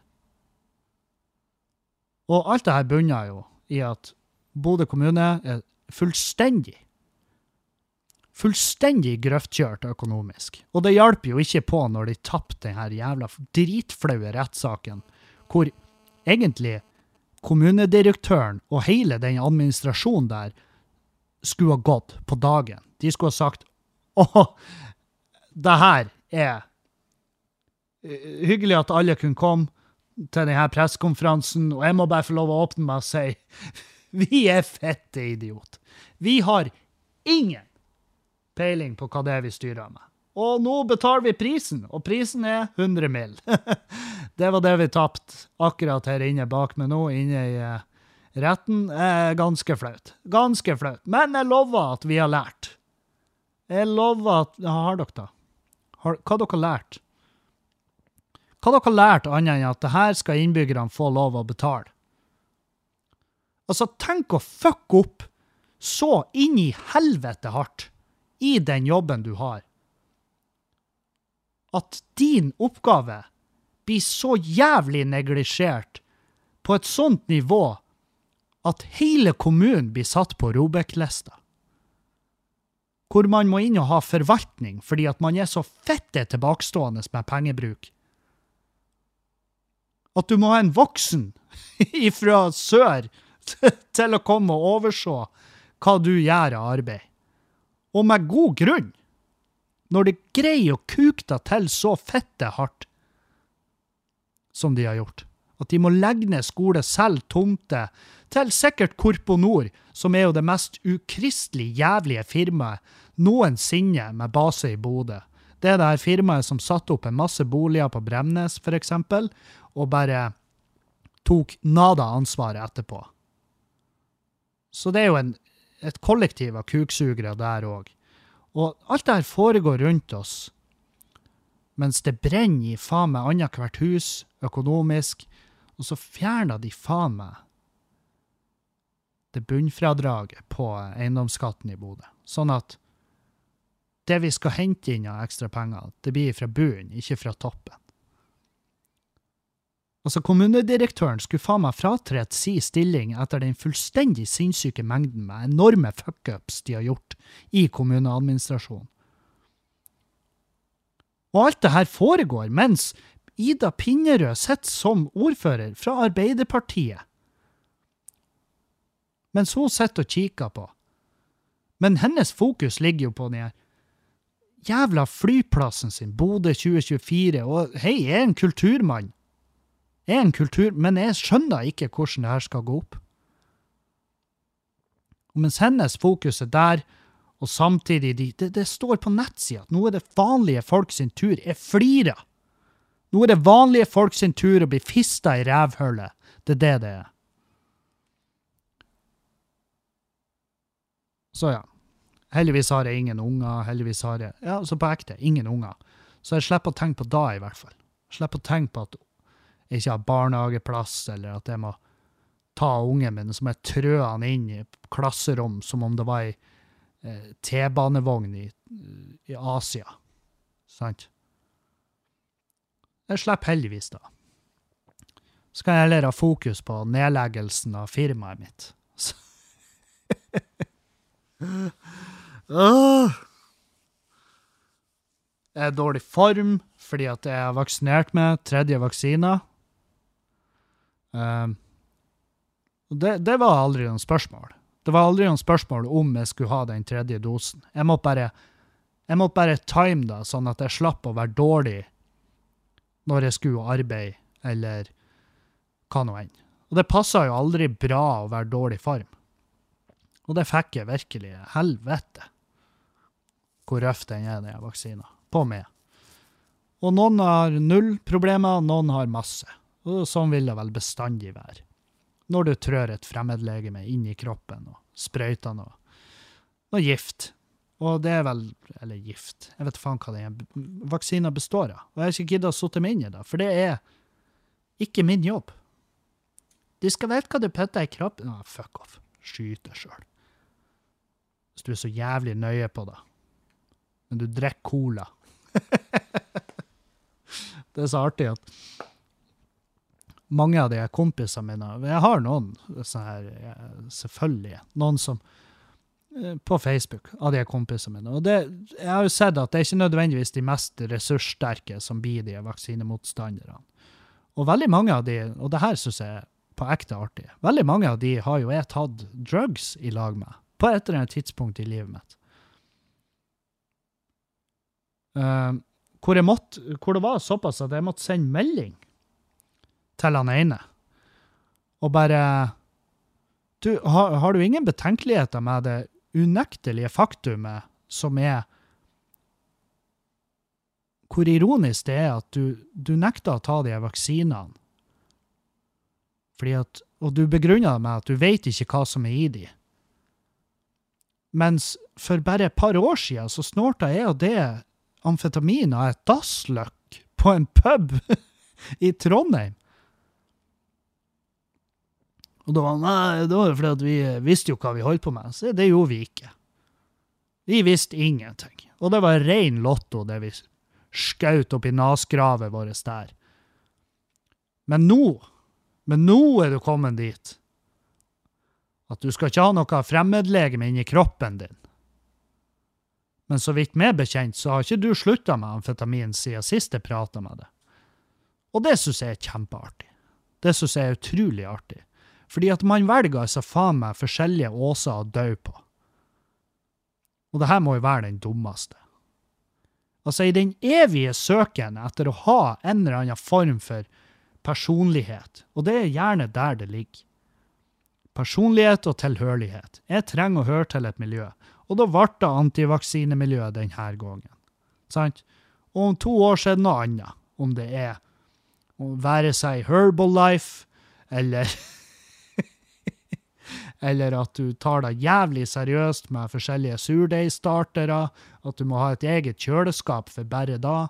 Og alt det her bunner jo i at Bodø kommune er fullstendig fullstendig grøftkjørt økonomisk. Og det hjalp jo ikke på når de tapte denne jævla dritflaue rettssaken, hvor egentlig kommunedirektøren og hele den administrasjonen der skulle ha gått på dagen. De skulle ha sagt Å, det her er eh, hyggelig at alle kunne komme til denne pressekonferansen, og jeg må bare få lov å åpne meg og si vi er fette idiot. Vi har ingen peiling på hva det er vi styrer med. Og nå betaler vi prisen, og prisen er 100 mill. det var det vi tapte akkurat her inne bak meg nå, inne i uh, retten. er ganske flaut. Ganske flaut. Men jeg lover at vi har lært. Jeg lover at ja, Har dere da? Har, hva har dere lært? Hva har dere lært annet enn at det her skal innbyggerne få lov å betale? Altså, tenk å fucke opp så inn i helvete hardt i den jobben du har, at din oppgave blir så jævlig neglisjert på et sånt nivå at hele kommunen blir satt på Robek-lista. Hvor man må inn og ha forvaltning fordi at man er så fitte tilbakestående med pengebruk. At du må ha en voksen fra sør til å komme og overse hva du gjør av arbeid og med god grunn, når de greier å kuke deg til så fitte hardt som de har gjort. At de må legge ned skole, selge tomter til sikkert Korponor, som er jo det mest ukristelig jævlige firmaet noensinne med base i Bodø. Det er det her firmaet som satte opp en masse boliger på Bremnes, f.eks., og bare tok nada ansvaret etterpå. Så det er jo en et kollektiv av kuksugere der òg. Og alt det her foregår rundt oss, mens det brenner i faen meg annethvert hus, økonomisk, og så fjerna de faen meg det bunnfradraget på eiendomsskatten i Bodø. Sånn at det vi skal hente inn av ekstra penger, det blir fra bunnen, ikke fra toppen. Altså, kommunedirektøren skulle faen meg fratre si stilling etter den fullstendig sinnssyke mengden med enorme fuckups de har gjort i kommuneadministrasjonen. Og alt det her foregår mens Ida Pinnerød sitter som ordfører fra Arbeiderpartiet. Mens hun sitter og kikker på. Men hennes fokus ligger jo på den her jævla flyplassen sin, Bodø 2024, og hei, jeg er en kulturmann Jeg er en kultur, men jeg skjønner ikke hvordan det her skal gå opp. Og mens hennes fokus er der, og samtidig de, det, det, står på nettsida at nå er det vanlige folk sin tur. Jeg flirer. Nå er det vanlige folk sin tur å bli fista i rævhullet. Det er det det er. Så ja. Heldigvis har jeg ingen unger. Heldigvis har jeg Ja, så på ekte, ingen unger. Så jeg slipper å tenke på da, i hvert fall. Slipper å tenke på at jeg ikke har barnehageplass, eller at jeg må ta ungen min, som jeg trø han inn i klasserom som om det var ei eh, T-banevogn i, i, Asia. Sant? Jeg slipper heldigvis, da. Så kan jeg heller ha fokus på nedleggelsen av firmaet mitt. Jeg er i dårlig form fordi at jeg er vaksinert med tredje vaksine. Um, det, det, var aldri noen spørsmål. Det var aldri noen spørsmål om jeg skulle ha den tredje dosen. Jeg måtte bare, jeg måtte bare time det, sånn at jeg slapp å være dårlig når jeg skulle arbeide, eller hva nå enn. Og det passa jo aldri bra å være dårlig form. Og det fikk jeg virkelig. Helvete hvor røff den er, den vaksina. På meg. Og noen har null problemer, noen har masse. Og sånn vil det vel bestandig være. Når du trør et fremmedlegeme inn i kroppen og sprøyter noe, noe gift. Og det er vel Eller gift. Jeg vet faen hva den vaksina består av. Og jeg har ikke giddet å sitte meg inn i det, for det er ikke min jobb. Du skal vite hva du putter i kroppen Nei, Fuck off. Skyt deg sjøl. Hvis du er så jævlig nøye på det. Men du drikker cola. det er så artig at mange av de kompisene mine Jeg har noen sånne her, selvfølgelig. Noen som eh, På Facebook, av de kompisene mine. Og det, jeg har jo sett at det er ikke nødvendigvis de mest ressurssterke som blir de vaksinemotstanderne. Og veldig mange av de, og det her syns jeg er på ekte artig, veldig mange av de har jo jeg tatt drugs i lag med på et eller annet tidspunkt i livet mitt. Uh, hvor, måtte, hvor, det var såpass at jeg måtte sende melding til han ene. Og bare Du, har, har du ingen betenkeligheter med det unektelige faktumet som er Hvor ironisk det er at du, du nekter å ta de vaksinene. Fordi at, og du begrunner det med at du vet ikke hva som er i de. Mens for bare et par år siden så snorta jeg og det amfetamin av et dassløkk på en pub i Trondheim. Og da var nei, det var fordi at vi visste jo hva vi holdt på med, så det gjorde vi ikke. Vi visste ingenting. Og det var ren lotto, det vi skjøt opp i nasgravet vårt der. Men nå, men nå er du kommet dit at du skal ikke ha noe fremmedlegeme inni kroppen din. Men så vidt meg bekjent, så har ikke du slutta med amfetamin siden sist jeg prata med deg. Og det syns jeg er kjempeartig. Det syns jeg er utrolig artig. Fordi at man velger altså faen meg forskjellige åser å dø på. Og det her må jo være den dummeste. Altså, i den evige søken etter å ha en eller annen form for personlighet, og det er gjerne der det ligger. Personlighet og tilhørighet. Jeg trenger å høre til et miljø, og da ble det antivaksinemiljøet denne gangen. Sant? Og om to år så er det noe annet. Om det er å være seg Herbal Life, eller eller at du tar deg jævlig seriøst med forskjellige surdeigstartere, at du må ha et eget kjøleskap for bare da,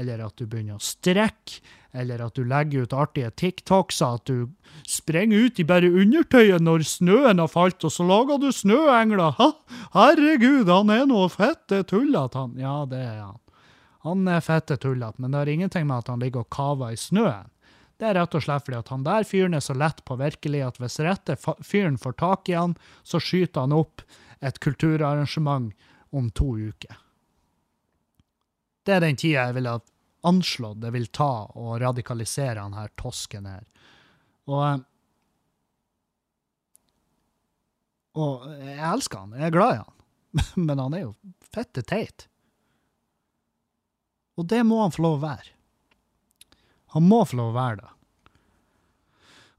eller at du begynner å strekke, eller at du legger ut artige TikToks, at du sprenger ut i bare undertøyet når snøen har falt, og så lager du snøengler. Ha, herregud, han er noe fette tullete, han. Ja, det er han. Han er fette tullete, men det har ingenting med at han ligger og kaver i snøen. Det er rett og slett fordi at han der fyren er så lett på virkelig at hvis rette fyren får tak i han, så skyter han opp et kulturarrangement om to uker. Det er den tida jeg ville anslått det vil ta å radikalisere han her tosken her. Og Og jeg elsker han, jeg er glad i han, men han er jo fette teit. Og det må han få lov å være. Han må få lov å være det.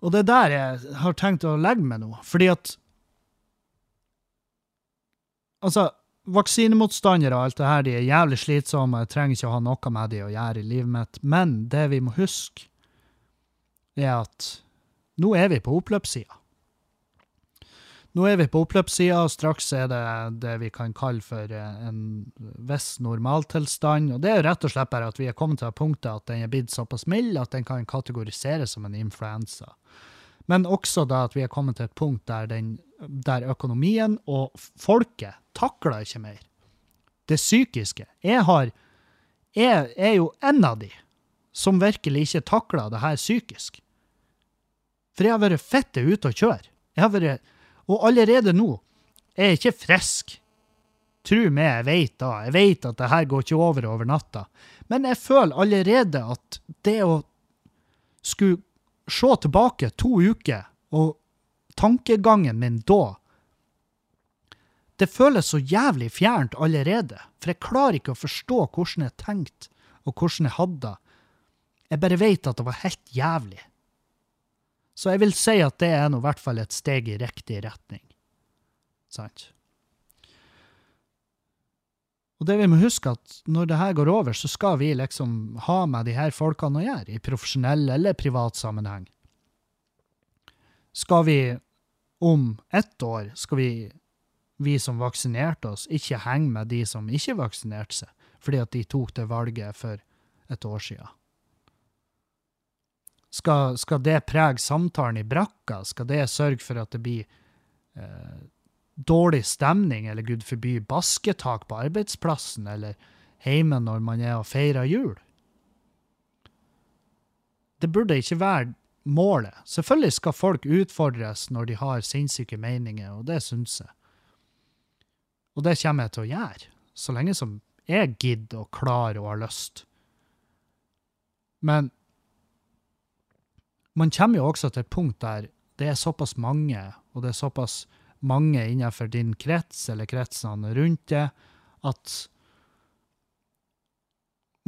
Og det er der jeg har tenkt å legge meg nå, fordi at Altså, vaksinemotstandere og alt det her, de er jævlig slitsomme, jeg trenger ikke å ha noe med de å gjøre i livet mitt, men det vi må huske, er at nå er vi på oppløpssida. Nå er vi på oppløpssida, og straks er det det vi kan kalle for eh, en viss normaltilstand. Og det er rett og slett bare at vi er kommet til punktet at den er blitt såpass mild at den kan kategoriseres som en influensa. Men også da at vi er kommet til et punkt der, den, der økonomien og folket takler ikke mer. Det psykiske. Jeg har Jeg er jo en av de som virkelig ikke takler det her psykisk. For jeg har vært fitte ute å kjøre. Jeg har vært og allerede nå er jeg ikke frisk. Tro meg, jeg vet da. Jeg vet at det her går ikke over over natta. Men jeg føler allerede at det å skulle se tilbake to uker, og tankegangen min da Det føles så jævlig fjernt allerede, for jeg klarer ikke å forstå hvordan jeg tenkte, og hvordan jeg hadde det. Jeg bare vet at det var helt jævlig. Så jeg vil si at det er nå i hvert fall et steg i riktig retning. Sant? Og det vi må huske at når det her går over, så skal vi liksom ha med de her folkene å gjøre, i profesjonell eller privat sammenheng. Skal vi om ett år, skal vi, vi som vaksinerte oss, ikke henge med de som ikke vaksinerte seg, fordi at de tok det valget for et år siden? Skal, skal det prege samtalen i brakka? Skal det sørge for at det blir eh, dårlig stemning, eller gud forby basketak på arbeidsplassen, eller hjemme når man er og feirer jul? Det burde ikke være målet. Selvfølgelig skal folk utfordres når de har sinnssyke meninger, og det syns jeg. Og det kommer jeg til å gjøre, så lenge som jeg gidder og klarer og har lyst. Men man kommer jo også til et punkt der det er såpass mange, og det er såpass mange innenfor din krets eller kretsene rundt det, at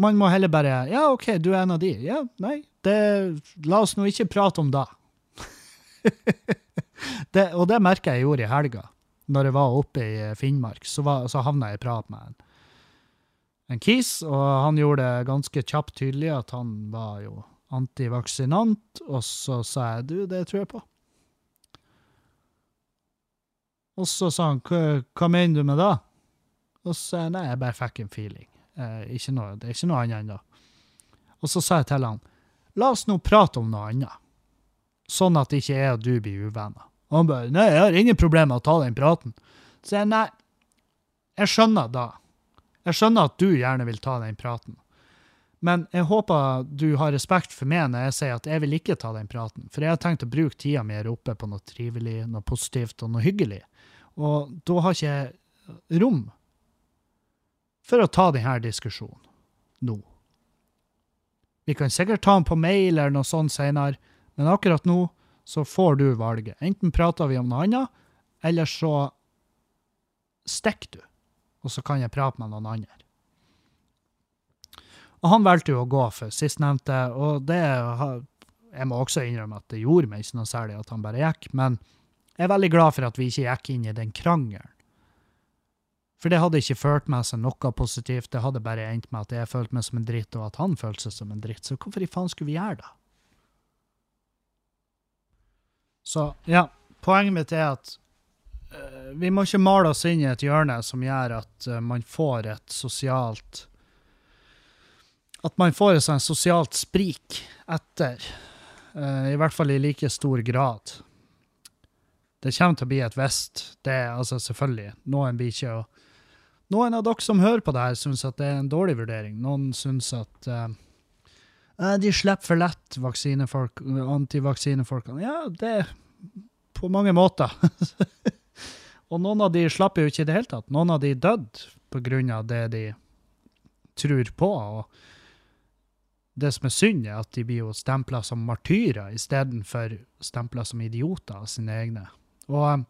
man må heller bare Ja, OK, du er en av de. Ja, nei, det, la oss nå ikke prate om det. det og det merka jeg gjorde i helga. Når jeg var oppe i Finnmark, så, var, så havna jeg i prat med en, en kis, og han gjorde det ganske kjapt tydelig at han var jo antivaksinant, og så sa jeg du, det tror jeg på. Og så sa han hva, mener du med det? Og så sa jeg nei, jeg bare fikk en feeling. Eh, ikke noe, det er ikke noe annet enn det. Og så sa jeg til han la oss nå prate om noe annet, sånn at ikke jeg og du blir uvenner. Og han bare nei, jeg har ingen problemer med å ta den praten. Så jeg nei, jeg skjønner da. Jeg skjønner at du gjerne vil ta den praten. Men jeg håper du har respekt for meg når jeg sier at jeg vil ikke ta den praten. For jeg har tenkt å bruke tida mi her oppe på noe trivelig, noe positivt og noe hyggelig. Og da har ikke jeg rom for å ta denne diskusjonen nå. Vi kan sikkert ta den på mail eller noe sånt senere, men akkurat nå så får du valget. Enten prater vi om noe annet, eller så stikker du, og så kan jeg prate med noen andre. Og han valgte jo å gå for sistnevnte, og det Jeg må også innrømme at det gjorde meg ikke noe særlig at han bare gikk, men jeg er veldig glad for at vi ikke gikk inn i den krangelen. For det hadde ikke ført med seg noe positivt, det hadde bare endt med at jeg følte meg som en dritt, og at han følte seg som en dritt, så hvorfor i faen skulle vi gjøre det? Så ja, poenget mitt er at uh, vi må ikke male oss inn i et hjørne som gjør at uh, man får et sosialt At man får et sånt sosialt sprik etter, uh, i hvert fall i like stor grad. Det kommer til å bli et visst. Det er altså selvfølgelig. Noen blir ikke å Noen av dere som hører på det her, syns at det er en dårlig vurdering. Noen syns at uh, de slipper for lett, vaksinefolk, antivaksinefolkene. Ja, det på mange måter. og noen av de slapp jo ikke i det hele tatt. Noen av de døde av det de tror på. og det som er synd, er at de blir jo stempla som martyrer istedenfor stempla som idioter av sine egne. Og,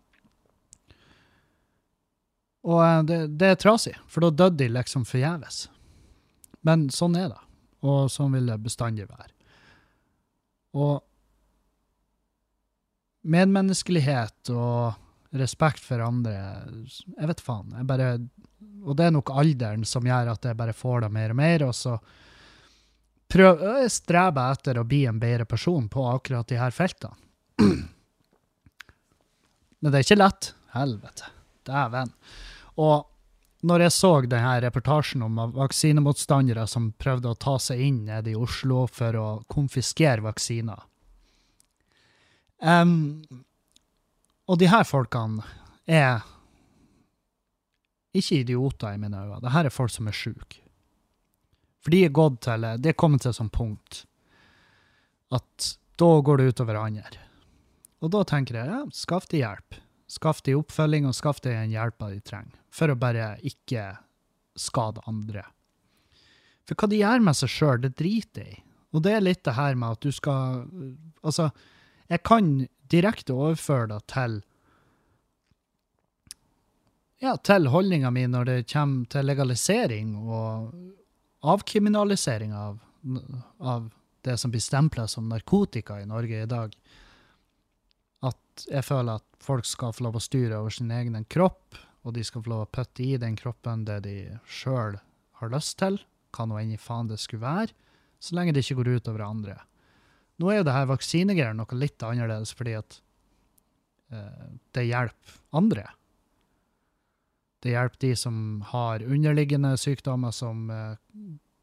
og det, det, er trasig, for da døde de liksom forgjeves. Men sånn er det, og sånn vil det bestandig være. Og medmenneskelighet og respekt for andre Jeg vet faen. Jeg bare, og det er nok alderen som gjør at jeg bare får det mer og mer. Og så prøver jeg streber etter å bli en bedre person på akkurat de her feltene. Men det er ikke lett. Helvete. Dæven. Og når jeg så denne reportasjen om vaksinemotstandere som prøvde å ta seg inn nede i Oslo for å konfiskere vaksiner um, Og de her folkene er ikke idioter i mine øyne. Dette er folk som er sjuke. For de er gått til, de er kommet til et sånt punkt at da går det utover andre. Og da tenker jeg ja, skaff de hjelp. Skaff de oppfølging, og skaff de den hjelpa de trenger, for å bare ikke skade andre. For hva de gjør med seg sjøl, det driter jeg i. Og det er litt det her med at du skal Altså, jeg kan direkte overføre det til ja, til holdninga mi når det kommer til legalisering og avkriminalisering av, av det som blir stempla som narkotika i Norge i dag jeg føler at folk skal få lov å styre over sin egen kropp, og de skal få lov å putte i den kroppen det de sjøl har lyst til, hva nå enn i faen det skulle være, så lenge det ikke går ut over andre. Nå er jo det her vaksinegreier noe litt annerledes, fordi at eh, det hjelper andre. Det hjelper de som har underliggende sykdommer som eh,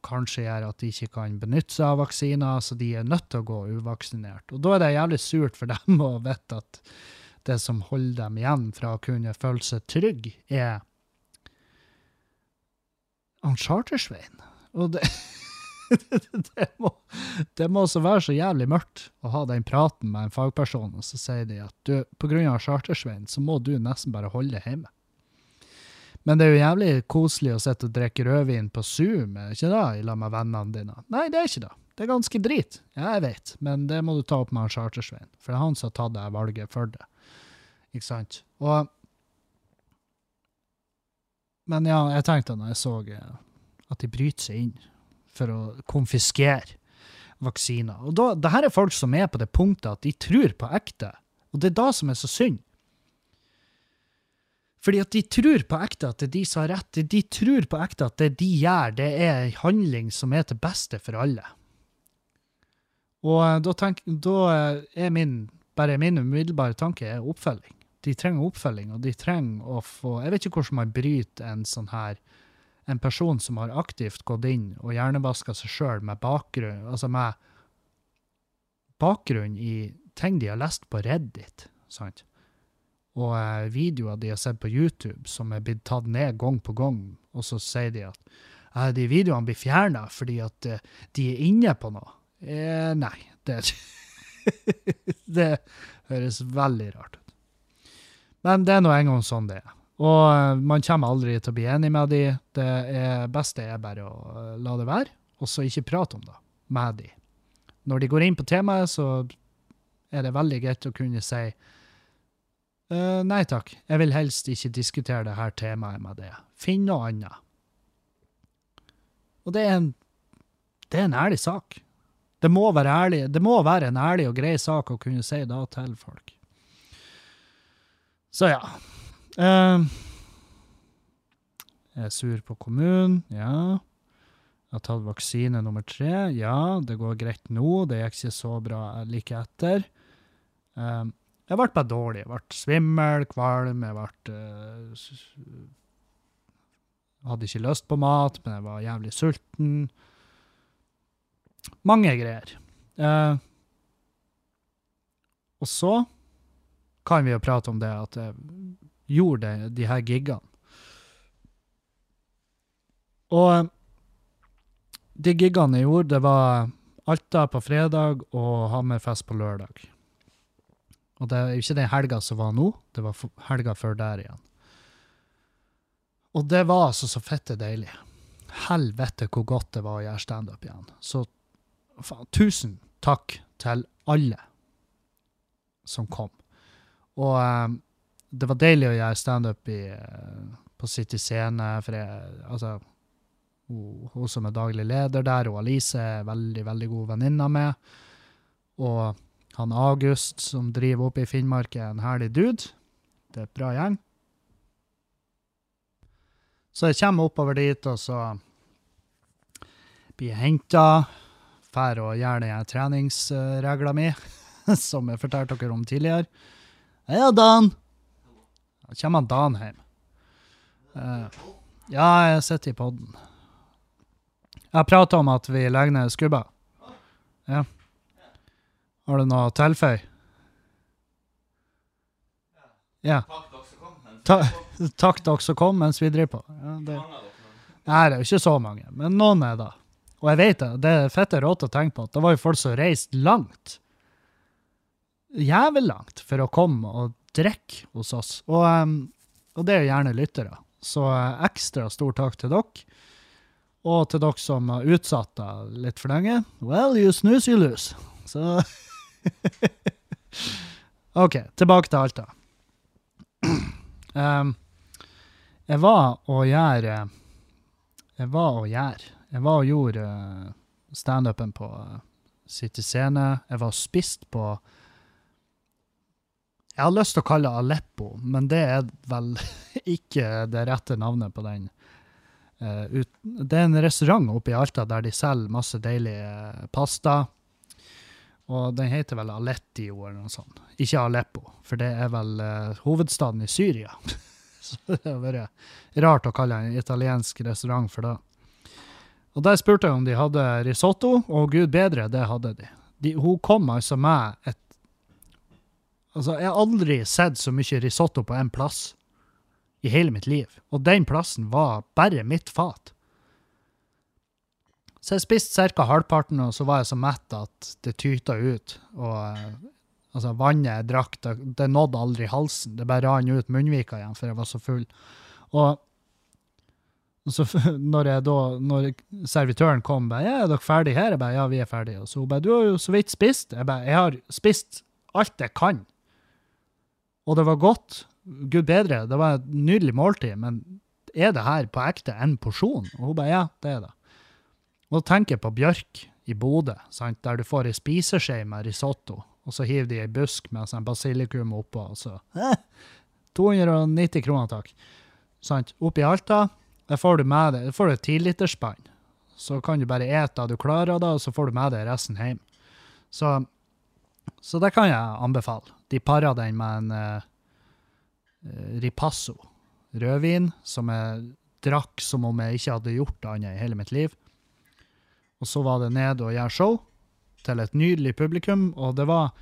kanskje gjør at de ikke kan benytte seg av vaksiner, så de er nødt til å gå uvaksinert. Og da er det jævlig surt for dem å vite at det som holder dem igjen fra å kunne føle seg trygg, er han Chartersveien. Og det, det, må, det må også være så jævlig mørkt å ha den praten med en fagperson, og så sier de at du, pga. Chartersveien så må du nesten bare holde deg hjemme. Men det er jo jævlig koselig å sitte og drikke rødvin på Zoom, er ikke det, i lag med vennene dine? Nei, det er ikke det. Det er ganske drit. Ja, jeg vet, men det må du ta opp med han Chartersveien, for det er han som har tatt det valget for det. Ikke sant? Og Men ja, jeg tenkte når jeg så eh, at de bryter seg inn for å konfiskere vaksiner Og da, det her er folk som er på det punktet at de tror på ekte. Og det er da som er så synd. Fordi at de tror på ekte at det er de som har rett. De tror på ekte at det de gjør, det er en handling som er til beste for alle. Og eh, da, tenk, da eh, er min, bare min umiddelbare tanke er oppfølging. De trenger oppfølging, og de trenger å få Jeg vet ikke hvordan man bryter en sånn her En person som har aktivt gått inn og hjernevaska seg sjøl med bakgrunn Altså med bakgrunn i ting de har lest på Reddit, sant? Og eh, videoer de har sett på YouTube som er blitt tatt ned gang på gang, og så sier de at eh, de videoene blir fjerna fordi at eh, de er inne på noe. Eh, nei, det Det høres veldig rart ut. Men det er nå engang sånn det er. Og man kommer aldri til å bli enig med de. Det beste er bare å la det være, og så ikke prate om det med de. Når de går inn på temaet, så er det veldig greit å kunne si «Eh, nei takk, jeg vil helst ikke diskutere det her temaet med det. Finn noe annet. Og det er en, det er en ærlig sak. Det må, være ærlig, det må være en ærlig og grei sak å kunne si da til folk. Så ja. Uh, jeg er sur på kommunen, ja. Jeg har tatt vaksine nummer tre, ja. Det går greit nå, det gikk ikke så bra like etter. Eh, jeg ble bare dårlig. Jeg ble svimmel, kvalm, jeg ble uh, Hadde ikke lyst på mat, men jeg var jævlig sulten. Mange greier. Uh, og så kan vi jo prate om det at jeg gjorde det, de her giggene. Og eh, de giggene jeg gjorde, det var Alta på fredag og Hammerfest på lørdag. Og det er jo ikke den helga som var nå, det var helga før der igjen. Og det var altså så fitte deilig. Helvete hvor godt det var å gjøre standup igjen. Så faen, tusen takk til alle som kom. Og um, det var deilig å gjøre standup eh, på City Scene, for jeg, altså hun, hun som er daglig leder der, og Alice er veldig, veldig god venninne med. Og han August som driver oppe i Finnmark, er en herlig dude. Det er et bra gjeng. Så jeg kommer oppover dit, og så blir jeg henta. Drar og gjør den treningsregla mi, som jeg fortalte dere om tidligere. Heia, Dan! Da kommer han Dan hjem. Uh, ja, jeg sitter i podden. Jeg prater om at vi legger ned skubba. Ja. Har du noe å tilføye? Ja. Ta, takk dere som kom mens vi driver på. Ja, det, nei, det er jo ikke så mange, men noen er da. Og jeg vet det, det er fette rått å tenke på at det var jo folk som reiste langt. Jævlig langt for å komme og drikke hos oss. Og, og det er jo gjerne lyttere. Så eh, ekstra stor takk til dere. Og til dere som har utsatt det litt for lenge. Well, you snooze, you lose. Så OK, tilbake til Alta. Um, jeg var og gjør eh, Jeg var og gjør Jeg var og gjorde uh, standupen på eh, City Scene. Jeg var og spist på Jeg har lyst til å kalle det Aleppo, men det er vel ikke det rette navnet på den. Eh, det er en restaurant oppe i Alta der de selger masse deilig eh, pasta. Og den heter vel Alettio eller noe sånt. Ikke Aleppo, for det er vel uh, hovedstaden i Syria. Så det har vært rart å kalle en italiensk restaurant for det. Og der spurte jeg om de hadde risotto, og gud bedre, det hadde de. de hun kom altså med et Altså, jeg har aldri sett så mye risotto på én plass i hele mitt liv. Og den plassen var bare mitt fat. Så jeg spiste ca. halvparten, og så var jeg så mett at det tyta ut. Og eh, altså, vannet jeg drakk, det, det nådde aldri halsen. Det bare rant ut munnvika igjen, for jeg var så full. Og så når, da, når servitøren kom, bare, ja, 'Er dere ferdige her?' Jeg bare 'Ja, vi er ferdige'. Og så hun bare 'Du har jo så vidt spist'. Jeg bare 'Jeg har spist alt jeg kan'. Og det var godt. Gud bedre, det var et nydelig måltid, men er det her på ekte en porsjon? Og hun bare 'Ja, det er det'. Da tenker jeg på Bjørk i Bodø, der du får ei spiseskje med risotto, og så hiver de ei busk med sånn basilikum oppå, og så eh, 290 kroner, takk. Sant? Oppe i Alta der får du med deg, du et tilitersspann. Så kan du bare ete det du klarer, da, og så får du med deg resten hjem. Så, så det kan jeg anbefale. De parer den med en uh, ripasso rødvin, som jeg drakk som om jeg ikke hadde gjort annet i hele mitt liv. Og så var det ned og gjøre show til et nydelig publikum, og det var,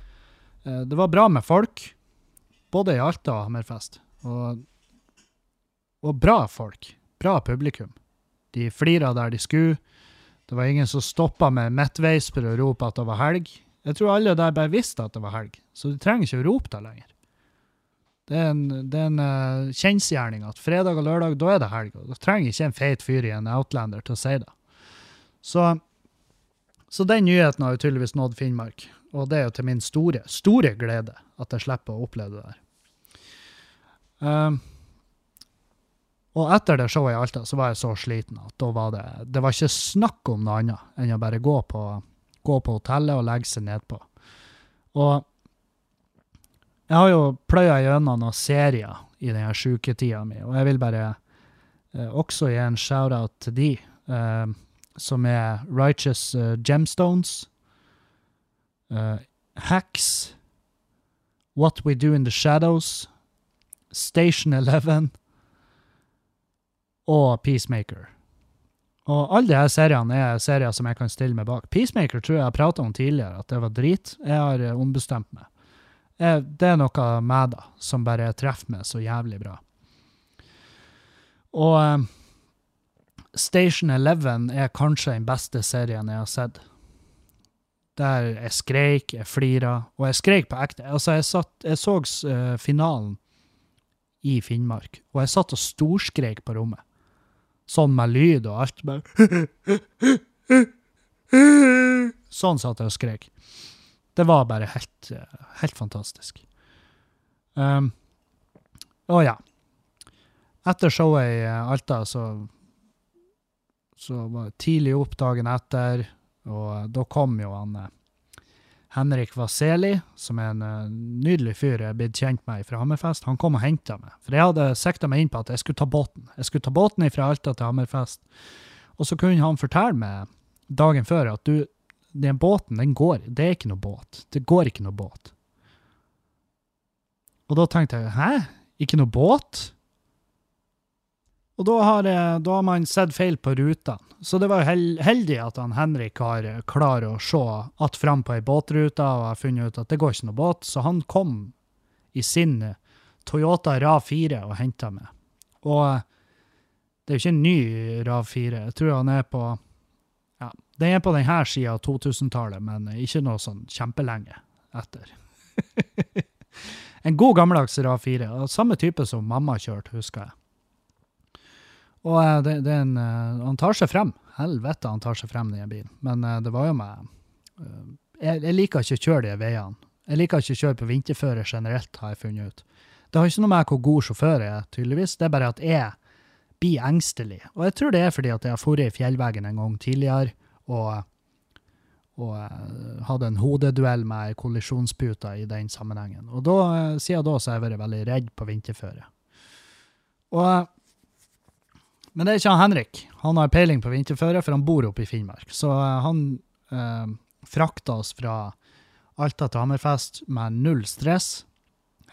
uh, det var bra med folk. Både i Alta og Hammerfest. Og, og bra folk bra publikum. De flira der de skulle. Det var ingen som stoppa med midtveis for å rope at det var helg. Jeg tror alle der bare visste at det var helg, så de trenger ikke å rope det lenger. Det er en, det er en uh, kjensgjerning at fredag og lørdag, da er det helg. og Da trenger ikke en feit fyr i en Outlander til å si det. Så, så den nyheten har jo tydeligvis nådd Finnmark, og det er jo til min store, store glede at jeg slipper å oppleve det der. Um, og etter det showet i Alta så var jeg så sliten at da var det Det var ikke snakk om noe annet enn å bare gå på, gå på hotellet og legge seg nedpå. Og jeg har jo pløya gjennom noen serier i denne sjuketida mi, og jeg vil bare eh, også gi en shout-out til de, eh, som er Righteous uh, Gemstones, uh, Hacks, What We Do In The Shadows, Station Eleven, og Peacemaker. Og alle disse seriene er serier som jeg kan stille meg bak. Peacemaker tror jeg jeg prata om tidligere, at det var drit. Jeg har eh, ombestemt meg. Jeg, det er noe med det som bare treffer meg så jævlig bra. Og um, Station Eleven er kanskje den beste serien jeg har sett. Der jeg skreik, jeg flira, og jeg skreik på ekte. Altså, jeg, satt, jeg så uh, finalen i Finnmark, og jeg satt og storskreik på rommet sånn med lyd og alt. Bare Sånn satt jeg og skrek. Det var bare helt, helt fantastisk. Um, å ja. Etter showet i Alta, så, så var tidlig opp dagen etter, og da kom jo han eh, Henrik Vaseli, som er en uh, nydelig fyr jeg er blitt kjent med fra Hammerfest, han kom og henta meg. For jeg hadde sikta meg inn på at jeg skulle ta båten. Jeg skulle ta båten fra Alta til Hammerfest. Og så kunne han fortelle meg dagen før at du, den båten, den går. Det er ikke noe båt. Det går ikke noe båt. Og da tenkte jeg hæ? Ikke noe båt? Og da har, da har man sett feil på rutene. Så det var heldig at han Henrik har klart å se att fram på ei båtrute og har funnet ut at det går ikke noe båt, så han kom i sin Toyota RAV4 og henta meg. Og det er jo ikke en ny RAV4. Jeg tror han er på ja, Den er på denne sida av 2000-tallet, men ikke noe sånn kjempelenge etter. en god gammeldags RAV4. Samme type som mamma kjørte, husker jeg. Og eh, det, det, en eh, Han tar seg frem. Helvete, han tar seg frem, den bilen. Men eh, det var jo meg jeg, jeg, liker ikke å kjøre de veiene. Jeg liker ikke å kjøre på vinterføre generelt, har jeg funnet ut. Det har ikke noe med hvor god sjåfør jeg er, tydeligvis. Det er bare at jeg blir engstelig. Og jeg tror det er fordi at jeg har vært i fjellveggen en gang tidligere, og, og hadde en hodeduell med ei kollisjonspute i den sammenhengen. Og da, siden da så har jeg vært veldig redd på vinterføre. Og, men det er ikke han Henrik. Han har peiling på vinterføre, for han bor oppe i Finnmark. Så eh, han eh, frakta oss fra Alta til Hammerfest med null stress,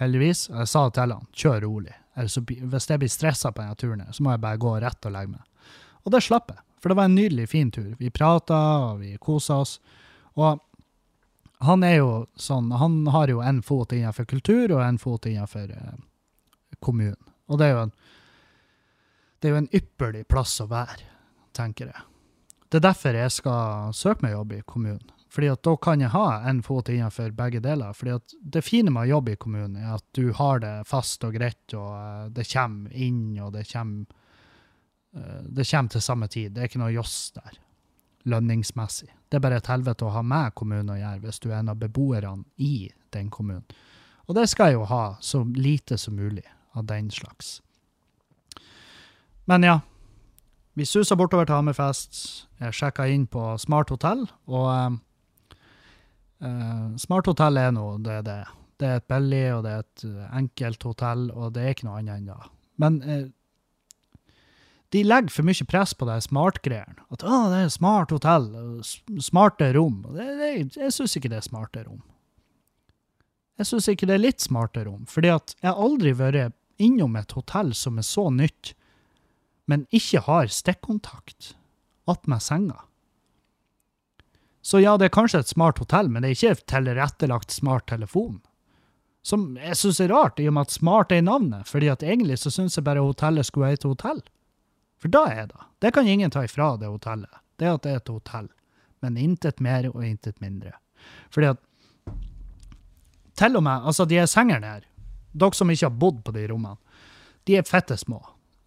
heldigvis. Og jeg sa til han kjør rolig. Så hvis jeg blir stressa på denne turen, så må jeg bare gå rett og legge meg. Og det slapp jeg, for det var en nydelig, fin tur. Vi prata, og vi kosa oss. Og han er jo sånn, han har jo en fot innenfor kultur og en fot innenfor eh, kommunen. Og det er jo en, det er jo en ypperlig plass å være, tenker jeg. Det er derfor jeg skal søke meg jobb i kommunen. Fordi at da kan jeg ha en fot innenfor begge deler. Fordi at det fine med å jobbe i kommunen er at du har det fast og greit, og eh, det kommer inn, og det kommer, eh, det kommer til samme tid. Det er ikke noe joss der, lønningsmessig. Det er bare et helvete å ha med kommunen å gjøre hvis du er en av beboerne i den kommunen. Og det skal jeg jo ha så lite som mulig av den slags. Men ja, vi susa bortover til Hammerfest. Jeg sjekka inn på Smart Hotell, og eh, Smart Hotell er nå det det er. Det er et billig, og det er et eh, enkelt hotell, og det er ikke noe annet enn det. Men uh, de legger for mye press på de smart-greiene. At å, det er smart hotell, smarte rom. Det, det, jeg syns ikke det er smarte rom. Jeg syns ikke det er litt smarte rom, fordi at jeg har aldri vært innom et hotell som er så nytt, men ikke har stikkontakt attmed senga. Så ja, det er kanskje et smart hotell, men det er ikke et tilrettelagt smart telefon. Som jeg syns er rart, i og med at smart er i navnet, fordi at egentlig så syns jeg bare hotellet skulle hete hotell. For da er det. Det kan ingen ta ifra det hotellet. Det at det er et hotell. Men intet mer og intet mindre. Fordi at Til og med altså de sengene her, dere som ikke har bodd på de rommene, de er fette små.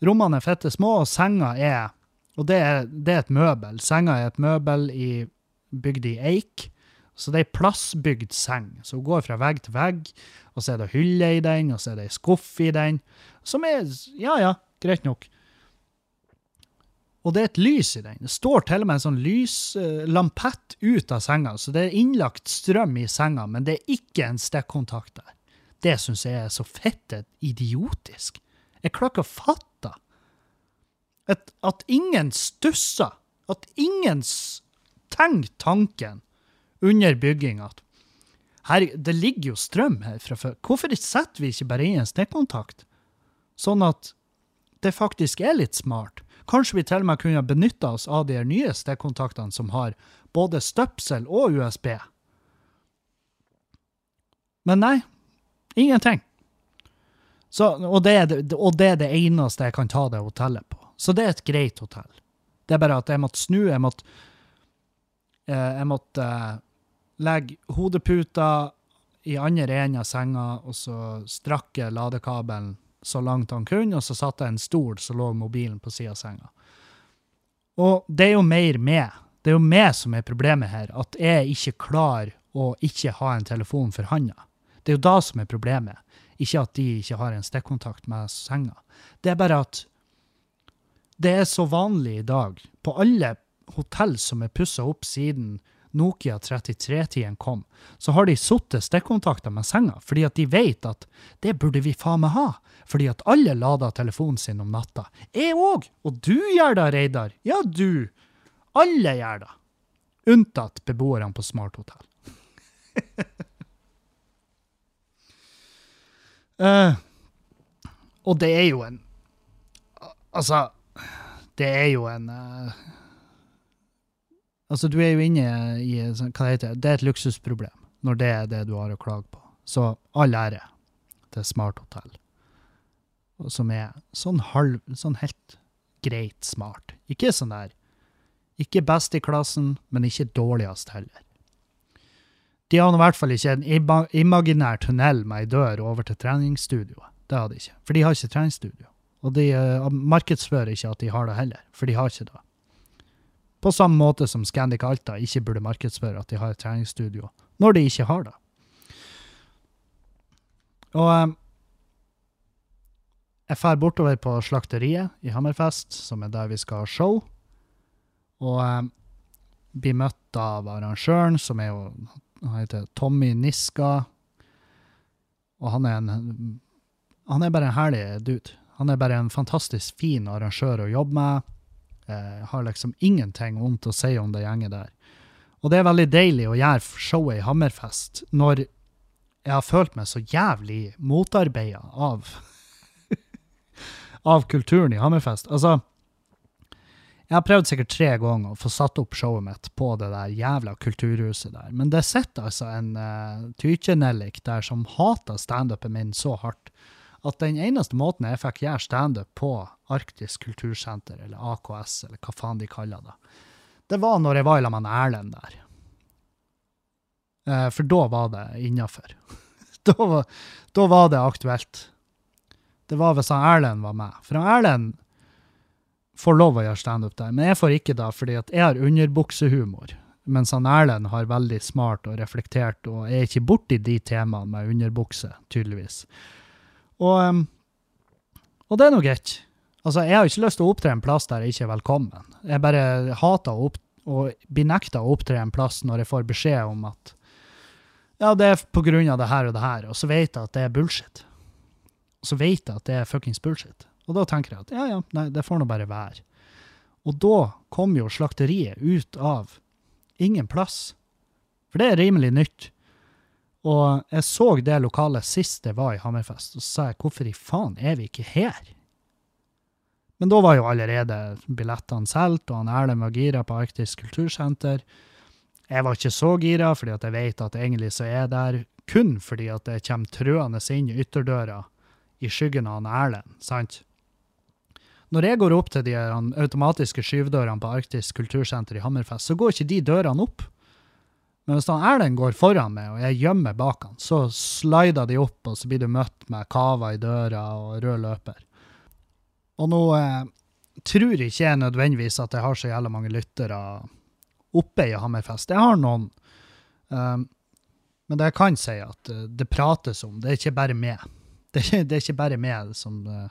Rommene er fette små, og senga er Og det er, det er et møbel. Senga er et møbel i, bygd i eik. Så det er ei plassbygd seng som går fra vegg til vegg, og så er det hylle i den, og så er det ei skuff i den, som er Ja, ja, greit nok. Og det er et lys i den. Det står til og med en sånn lyslampett ut av senga, så det er innlagt strøm i senga, men det er ikke en stikkontakt der. Det syns jeg er så fette idiotisk. Jeg klarer ikke å fatte at, at ingen stusser, at ingen tenker tanken under bygginga det ligger jo strøm her fra før. Hvorfor setter vi ikke bare inn en stikkontakt? Sånn at det faktisk er litt smart. Kanskje vi til og med kunne benytta oss av de nye stikkontaktene som har både støpsel og USB. Men nei, ingenting. Så, og, det og det er det eneste jeg kan ta det hotellet på. Så det er et greit hotell. Det er bare at jeg måtte snu, jeg måtte, eh, jeg måtte eh, legge hodeputa i andre enden av senga, og så strakke ladekabelen så langt han kunne, og så satte jeg en stol, så lå mobilen på sida av senga. Og det er jo mer meg. Det er jo meg som er problemet her, at jeg ikke klarer å ikke ha en telefon for handa. Det er jo da som er problemet, ikke at de ikke har en stikkontakt med senga. Det er bare at det er så vanlig i dag, på alle hotell som er pussa opp siden Nokia 33-tiden kom, så har de sittet stikkontakter med senga, fordi at de vet at det burde vi faen meg ha. Fordi at alle lader telefonen sin om natta. Jeg òg! Og du gjør det, Reidar. Ja, du. Alle gjør det. Unntatt beboerne på Smart Eh, og det er jo en Altså, det er jo en uh, Altså, du er jo inne i Hva det heter det? Det er et luksusproblem når det er det du har å klage på. Så all ære til Smart Hotell. Som er sånn halv Sånn helt greit smart. Ikke sånn der Ikke best i klassen, men ikke dårligst heller. De har i hvert fall ikke en ima- imaginær tunnel med ei dør over til treningsstudioet. Det har de ikke. For de har ikke treningsstudio. Og de uh, markedsfører ikke at de har det heller, for de har ikke det. På samme måte som Scandic Alta ikke burde markedsføre at de har et treningsstudio, når de ikke har det. Og um, jeg drar bortover på Slakteriet i Hammerfest, som er der vi skal ha show. Og um, blir møtt av arrangøren, som er jo han heter Tommy Niska. Og han er en Han er bare en herlig dude. Han er bare en fantastisk fin arrangør å jobbe med. Eh, har liksom ingenting vondt å si om det gjenget der. Og det er veldig deilig å gjøre showet i Hammerfest når jeg har følt meg så jævlig motarbeida av av kulturen i Hammerfest. Altså, jeg har prøvd sikkert tre ganger å få satt opp showet mitt på det der jævla kulturhuset der, men det sitter altså en uh, tykjenellik der som hater standupen min så hardt at den eneste måten jeg fikk gjøre standup på Arktisk kultursenter, eller AKS, eller hva faen de kaller det, det var når jeg var sammen med Erlend der. Uh, for da var det innafor. da, da var det aktuelt. Det var hvis Erlend var med. For Erlend får lov å gjøre standup der, men jeg får ikke da, fordi at jeg har underbuksehumor. Mens han Erlend har veldig smart og reflektert, og er ikke borti de temaene med underbukse, tydeligvis. Og, og det er nå greit. Altså, jeg har ikke lyst til å opptre en plass der jeg ikke er velkommen. Jeg bare hater å, opp, å bli nekta å opptre en plass når jeg får beskjed om at ja, det er på grunn av det her og det her, og så vet jeg at det er bullshit. Og så vet jeg at det er fuckings bullshit. Og da tenker jeg at ja, ja, nei, det får nå bare være. Og da kom jo slakteriet ut av ingen plass. For det er rimelig nytt. Og jeg så det lokalet sist jeg var i Hammerfest, og så sa jeg hvorfor i faen er vi ikke her? Men da var jo allerede billettene solgt, og han Erlend var gira på Arktisk kultursenter. Jeg var ikke så gira, fordi jeg vet at egentlig så er jeg der kun fordi at jeg kommer trøende inn ytterdøra i skyggen av han Erlend, sant? Når jeg går opp til de automatiske skyvedørene på Arktisk kultursenter i Hammerfest, så går ikke de dørene opp. Men hvis han Erlend går foran meg, og jeg gjemmer bak han, så slider de opp, og så blir du møtt med kava i døra og rød løper. Og nå eh, tror ikke jeg nødvendigvis at jeg har så jævla mange lyttere oppe i Hammerfest. Jeg har noen. Um, men det jeg kan si at eh, det prates om, det er ikke bare meg. Det det er ikke bare meg som eh,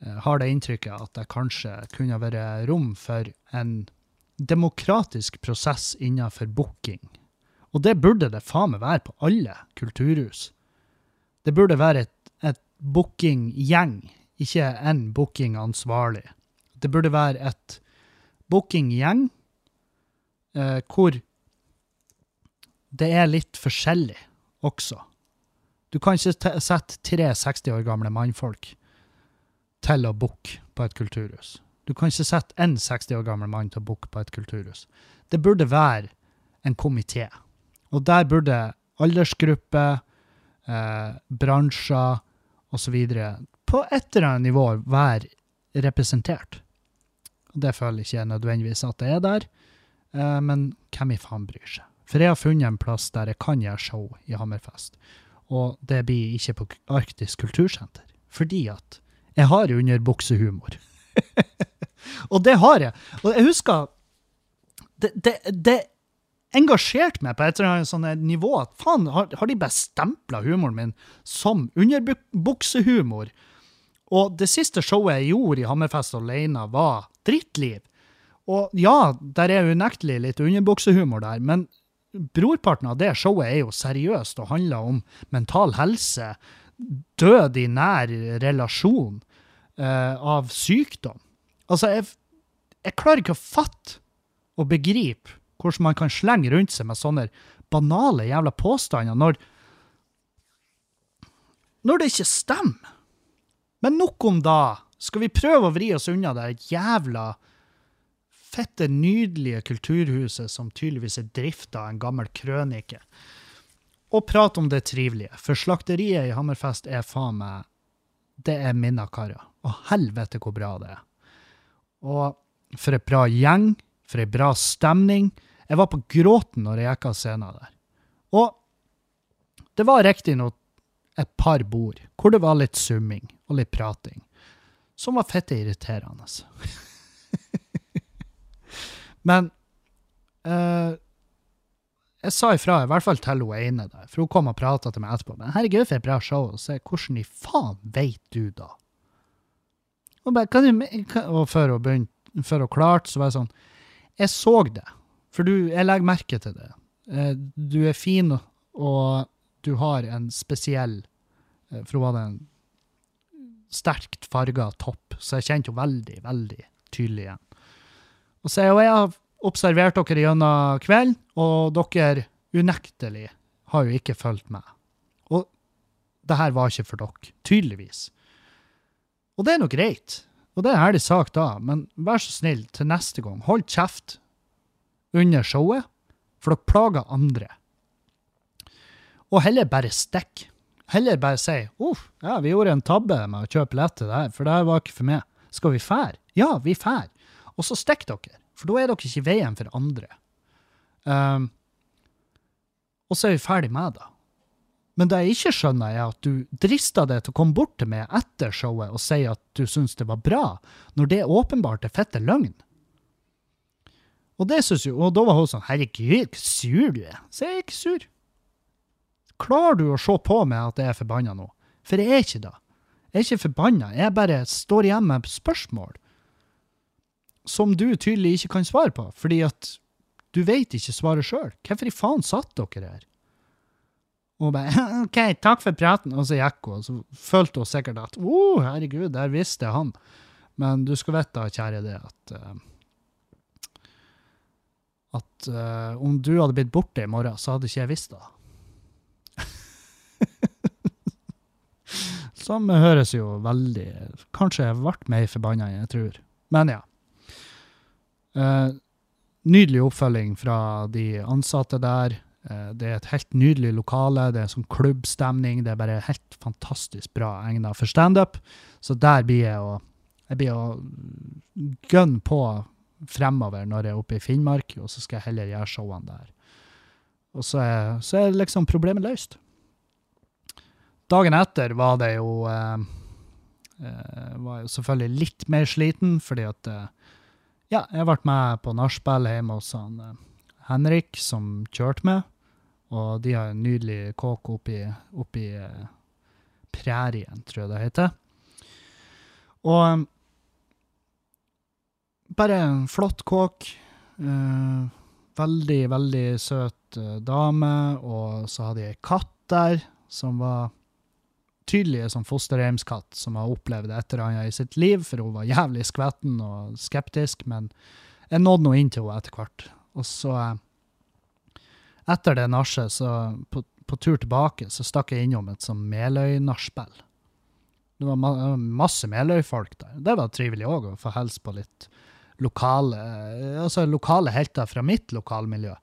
har det inntrykket at det kanskje kunne vært rom for en demokratisk prosess innenfor booking. Og det burde det faen meg være på alle kulturhus. Det burde være et, et bookinggjeng, ikke en bookingansvarlig. Det burde være et bookinggjeng eh, hvor det er litt forskjellig også. Du kan ikke sette tre 60 år gamle mannfolk til å booke på et kulturhus. Du kan ikke sette en 60 år gammel mann til å booke på et kulturhus. Det burde være en komité. Og der burde aldersgrupper, eh, bransjer osv. på et eller annet nivå være representert. Og Det føler ikke jeg nødvendigvis at det er der, eh, men hvem i faen bryr seg? For jeg har funnet en plass der jeg kan gjøre show i Hammerfest, og det blir ikke på Arktisk kultursenter. Fordi at jeg har underbuksehumor. og det har jeg. Og jeg husker det, det, det engasjerte meg på et eller annet sånn nivå at faen, har, har de bare stempla humoren min som underbuksehumor? Og det siste showet jeg gjorde i Hammerfest alene, var Drittliv. Og ja, der er unektelig litt underbuksehumor der, men brorparten av det showet er jo seriøst og handler om mental helse, død i nær relasjon, eh, av sykdom. Altså, jeg, jeg klarer ikke å fatte og begripe hvordan man kan slenge rundt seg med sånne banale jævla påstander når, når det ikke stemmer. Men nok om da. Skal vi prøve å vri oss unna det jævla fette, nydelige kulturhuset som tydeligvis er drifta av en gammel krønike, og prate om det trivelige. For slakteriet i Hammerfest er faen meg Det er minna karer. Og helvete hvor bra det er. Og for et bra gjeng, for ei bra stemning. Jeg var på gråten når jeg gikk av scenen der. Og det var riktignok et par bord hvor det var litt summing og litt prating, som var fitte irriterende. Men eh, jeg sa ifra, i hvert fall til hun ene der, for hun kom og prata til meg etterpå. Men herregud, for et bra show. Og så jeg, hvordan i faen veit du da? Og, bare, du, og før hun begynte, før hun klarte, så var jeg sånn Jeg så det. For du, jeg legger merke til det. Eh, Du er fin, og du har en spesiell eh, For hun hadde en sterkt farga topp, så jeg kjente henne veldig, veldig tydelig igjen. Og så og jeg har observert dere gjennom kvelden, og dere unektelig har jo ikke fulgt med. Og det her var ikke for dere, tydeligvis. Og det er nå greit, og det er en ærlig sak da, men vær så snill til neste gang, hold kjeft under showet, for dere plager andre. Og heller bare stikk. Heller bare si uff, ja, vi gjorde en tabbe med å kjøpe billett til det her, for det her var ikke for meg. Skal vi fære? Ja, vi fær. Og så stikker dere, for da er dere ikke i veien for andre. Um, og så er vi ferdig med det. Men det jeg ikke skjønner, er at du drister deg til å komme bort til meg etter showet og si at du syns det var bra, når det åpenbart er fette løgn. Og det synes jo, og da var hun sånn, herregud, hvor sur du er. Så jeg er ikke sur. Klarer du å se på meg at jeg er forbanna nå? For jeg er ikke det. Jeg er ikke forbanna, jeg bare står igjen med spørsmål som du tydelig ikke kan svare på, fordi at du vet ikke svaret sjøl. Hvorfor i faen satt dere her? Og hun bare OK, takk for praten. Og så gikk hun, og så følte hun sikkert at å, oh, herregud, der visste jeg han. Men du skal vite, kjære det, at uh, at uh, om du hadde blitt borte i morgen, så hadde ikke jeg visst det. Som høres jo veldig Kanskje jeg ble mer forbanna enn jeg tror. Men ja. Eh, nydelig oppfølging fra de ansatte der. Eh, det er et helt nydelig lokale. Det er sånn klubbstemning. Det er bare helt fantastisk bra egnet for standup. Så der blir jeg å jeg blir å gønne på fremover når jeg er oppe i Finnmark, og så skal jeg heller gjøre showene der. Og så er, så er liksom problemet løst. Dagen etter var det jo eh, eh, var jo selvfølgelig litt mer sliten, fordi at eh, ja, jeg ble med på nachspiel hjemme hos han eh, Henrik, som kjørte med. Og de har en nydelig kåk oppi, oppi eh, prærien, tror jeg det heter. Og eh, bare en flott kåk. Eh, veldig, veldig søt dame. Og så hadde jeg ei katt der som var tydelig som fosterhjemskatt, som har opplevd et eller annet i sitt liv, for hun var jævlig skvetten og skeptisk, men jeg nådde nå inn til henne etter hvert. Og så, eh, etter det nachet, så på, på tur tilbake, så stakk jeg innom et sånn Meløy-nachspiel. Det var ma masse Meløy-folk der. Det var trivelig òg, å få hilse på litt lokale, altså lokale helter fra mitt lokalmiljø.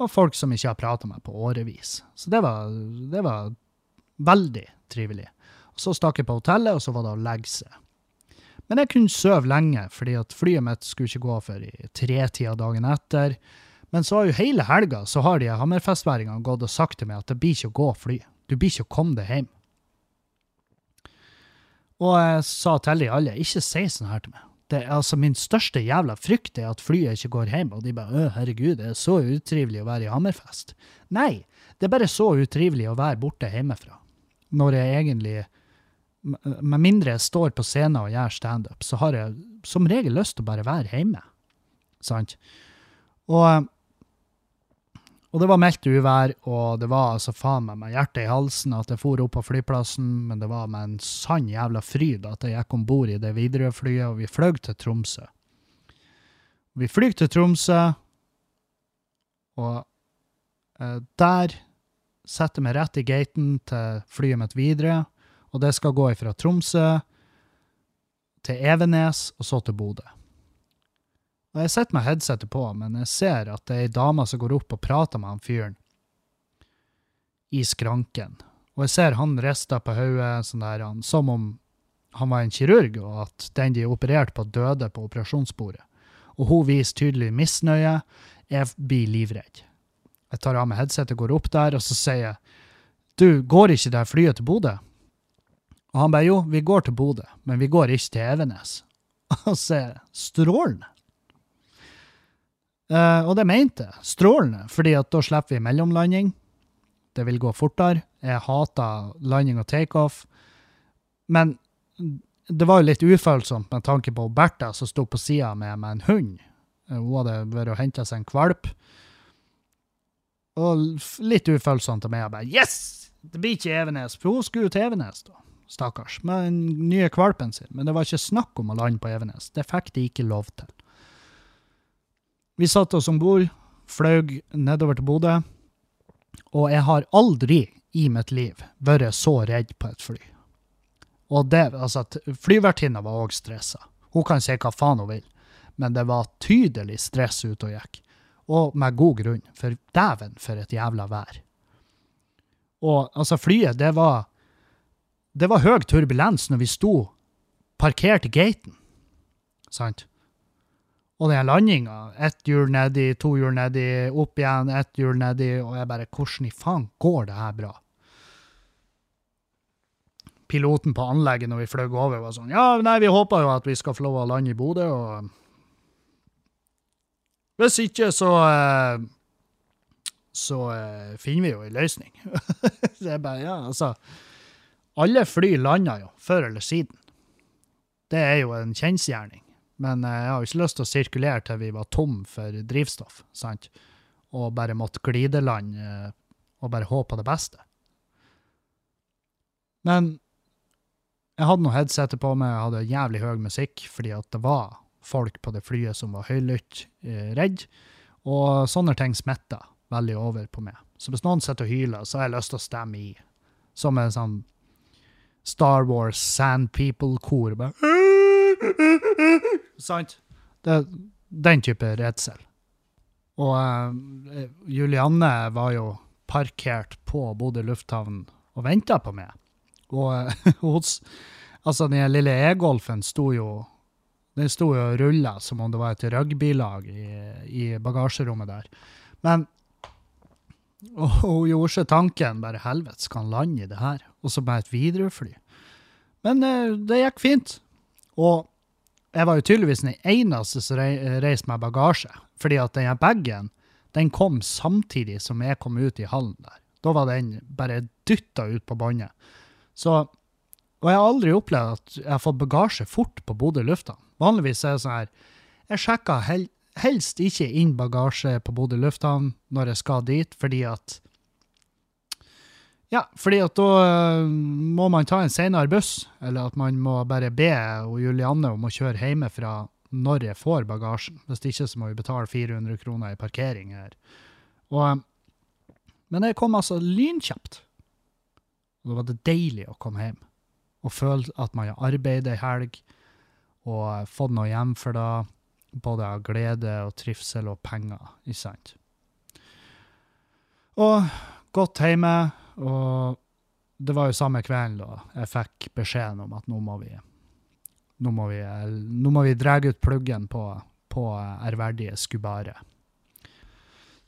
Og folk som ikke har prata med på årevis. Så det var, det var veldig trivelig. Så stakk jeg på hotellet, og så var det å legge seg. Men jeg kunne sove lenge, fordi at flyet mitt skulle ikke gå før i tretida dagen etter. Men så har jo hele helga så har de Hammerfest-væringene gått og sagt til meg at det blir ikke å gå fly. Du blir ikke å komme deg hjem. Og jeg sa til de alle, ikke si sånn her til meg. Det, altså Min største jævla frykt er at flyet ikke går hjem, og de bare 'Å, herregud, det er så utrivelig å være i Hammerfest'. Nei, det er bare så utrivelig å være borte hjemmefra. Når jeg egentlig Med mindre jeg står på scenen og gjør standup, så har jeg som regel lyst til å bare være hjemme. Sant? Og og det var meldt uvær, og det var altså faen meg med hjertet i halsen at jeg for opp på flyplassen, men det var med en sann jævla fryd at jeg gikk om bord i det Widerøe-flyet, og vi fløy til Tromsø. Vi flyr til Tromsø, og eh, der setter meg rett i gaten til flyet mitt videre, og det skal gå fra Tromsø til Evenes, og så til Bodø. Og jeg sitter med headsetet på, men jeg ser at det er ei dame som går opp og prater med han fyren i skranken. Og jeg ser han rister på hodet sånn som om han var en kirurg, og at den de opererte på, døde på operasjonsbordet. Og hun viser tydelig misnøye. Jeg blir livredd. Jeg tar av meg headsetet, går opp der, og så sier jeg Du, går ikke det flyet til Bodø? Og han bare jo, vi går til Bodø, men vi går ikke til Evenes. Og så sier jeg strålende. Uh, og det mente jeg. Strålende, fordi at da slipper vi mellomlanding. Det vil gå fortere. Jeg hater landing og takeoff. Men det var jo litt ufølsomt med tanke på Bertha som sto på sida med, med en hund. Eh, Hun hadde vært og henta seg en valp. Og litt ufølsomt av meg. Jeg bare Yes! Det blir ikke Evenes. For hun skulle til Evenes, da. Stakkars. Med den nye valpen sin. Men det var ikke snakk om å lande på Evenes. Det fikk de ikke lov til. Vi satte oss om bord, fløy nedover til Bodø. Og jeg har aldri i mitt liv vært så redd på et fly. Og det, altså, flyvertinna var òg stressa. Hun kan si hva faen hun vil, men det var tydelig stress ute og gikk. Og med god grunn, for dæven for et jævla vær. Og altså, flyet, det var Det var høy turbulens når vi sto parkert i gaten, sant? Og den landinga, ett hjul nedi, to hjul nedi, opp igjen, ett hjul nedi, og jeg bare Hvordan i faen går det her bra? Piloten på anlegget når vi fløy over, var sånn Ja, nei, vi håper jo at vi skal få lov å lande i Bodø, og Hvis ikke, så eh, Så eh, finner vi jo en løsning. det er bare Ja, altså Alle fly lander jo, før eller siden. Det er jo en kjensgjerning. Men eh, jeg har jo ikke lyst til å sirkulere til vi var tom for drivstoff, sant? Og bare måtte glideland og bare håpe på det beste. Men jeg hadde noe headsetet på meg, jeg hadde jævlig høy musikk, fordi at det var folk på det flyet som var høylytt eh, redd, og sånne ting smitta veldig over på meg. Så hvis noen sitter og hyler, så har jeg lyst til å stemme i. Som en sånn Star Wars Sand People-kor. Sant? Den type redsel. Og uh, Julianne var jo parkert på Bodø lufthavn og venta på meg. Og uh, hos, altså den lille e-golfen sto jo den sto jo og rulla som om det var et rugbylag i, i bagasjerommet der. Men og hun gjorde seg tanken bare helvete, skal han lande i det her? Og så bare et Widerøe-fly. Men eh, det gikk fint. Og jeg var jo tydeligvis den eneste som reiste med bagasje. Fordi at den bagen den kom samtidig som jeg kom ut i hallen der. Da var den bare dytta ut på båndet. Så Og jeg har aldri opplevd at jeg har fått bagasje fort på Bodø lufthavn. Vanligvis er det sånn her Jeg sjekker hel, helst ikke inn bagasje på Bodø lufthavn når jeg skal dit, fordi at ja, fordi at da eh, må man ta en senere buss, eller at man må bare be Julianne om å kjøre hjemmefra når jeg får bagasjen. Hvis ikke så må vi betale 400 kroner i parkering her. Og, eh, men jeg kom altså lynkjapt. Og da var det deilig å komme hjem og føle at man har arbeidet ei helg og eh, fått noe hjem for det, både av glede og trivsel og penger, ikke sant? Og gått hjemme, og det var jo samme kvelden da jeg fikk beskjeden om at nå må vi nå må vi, nå må vi dra ut pluggen på, på ærverdige Skubare.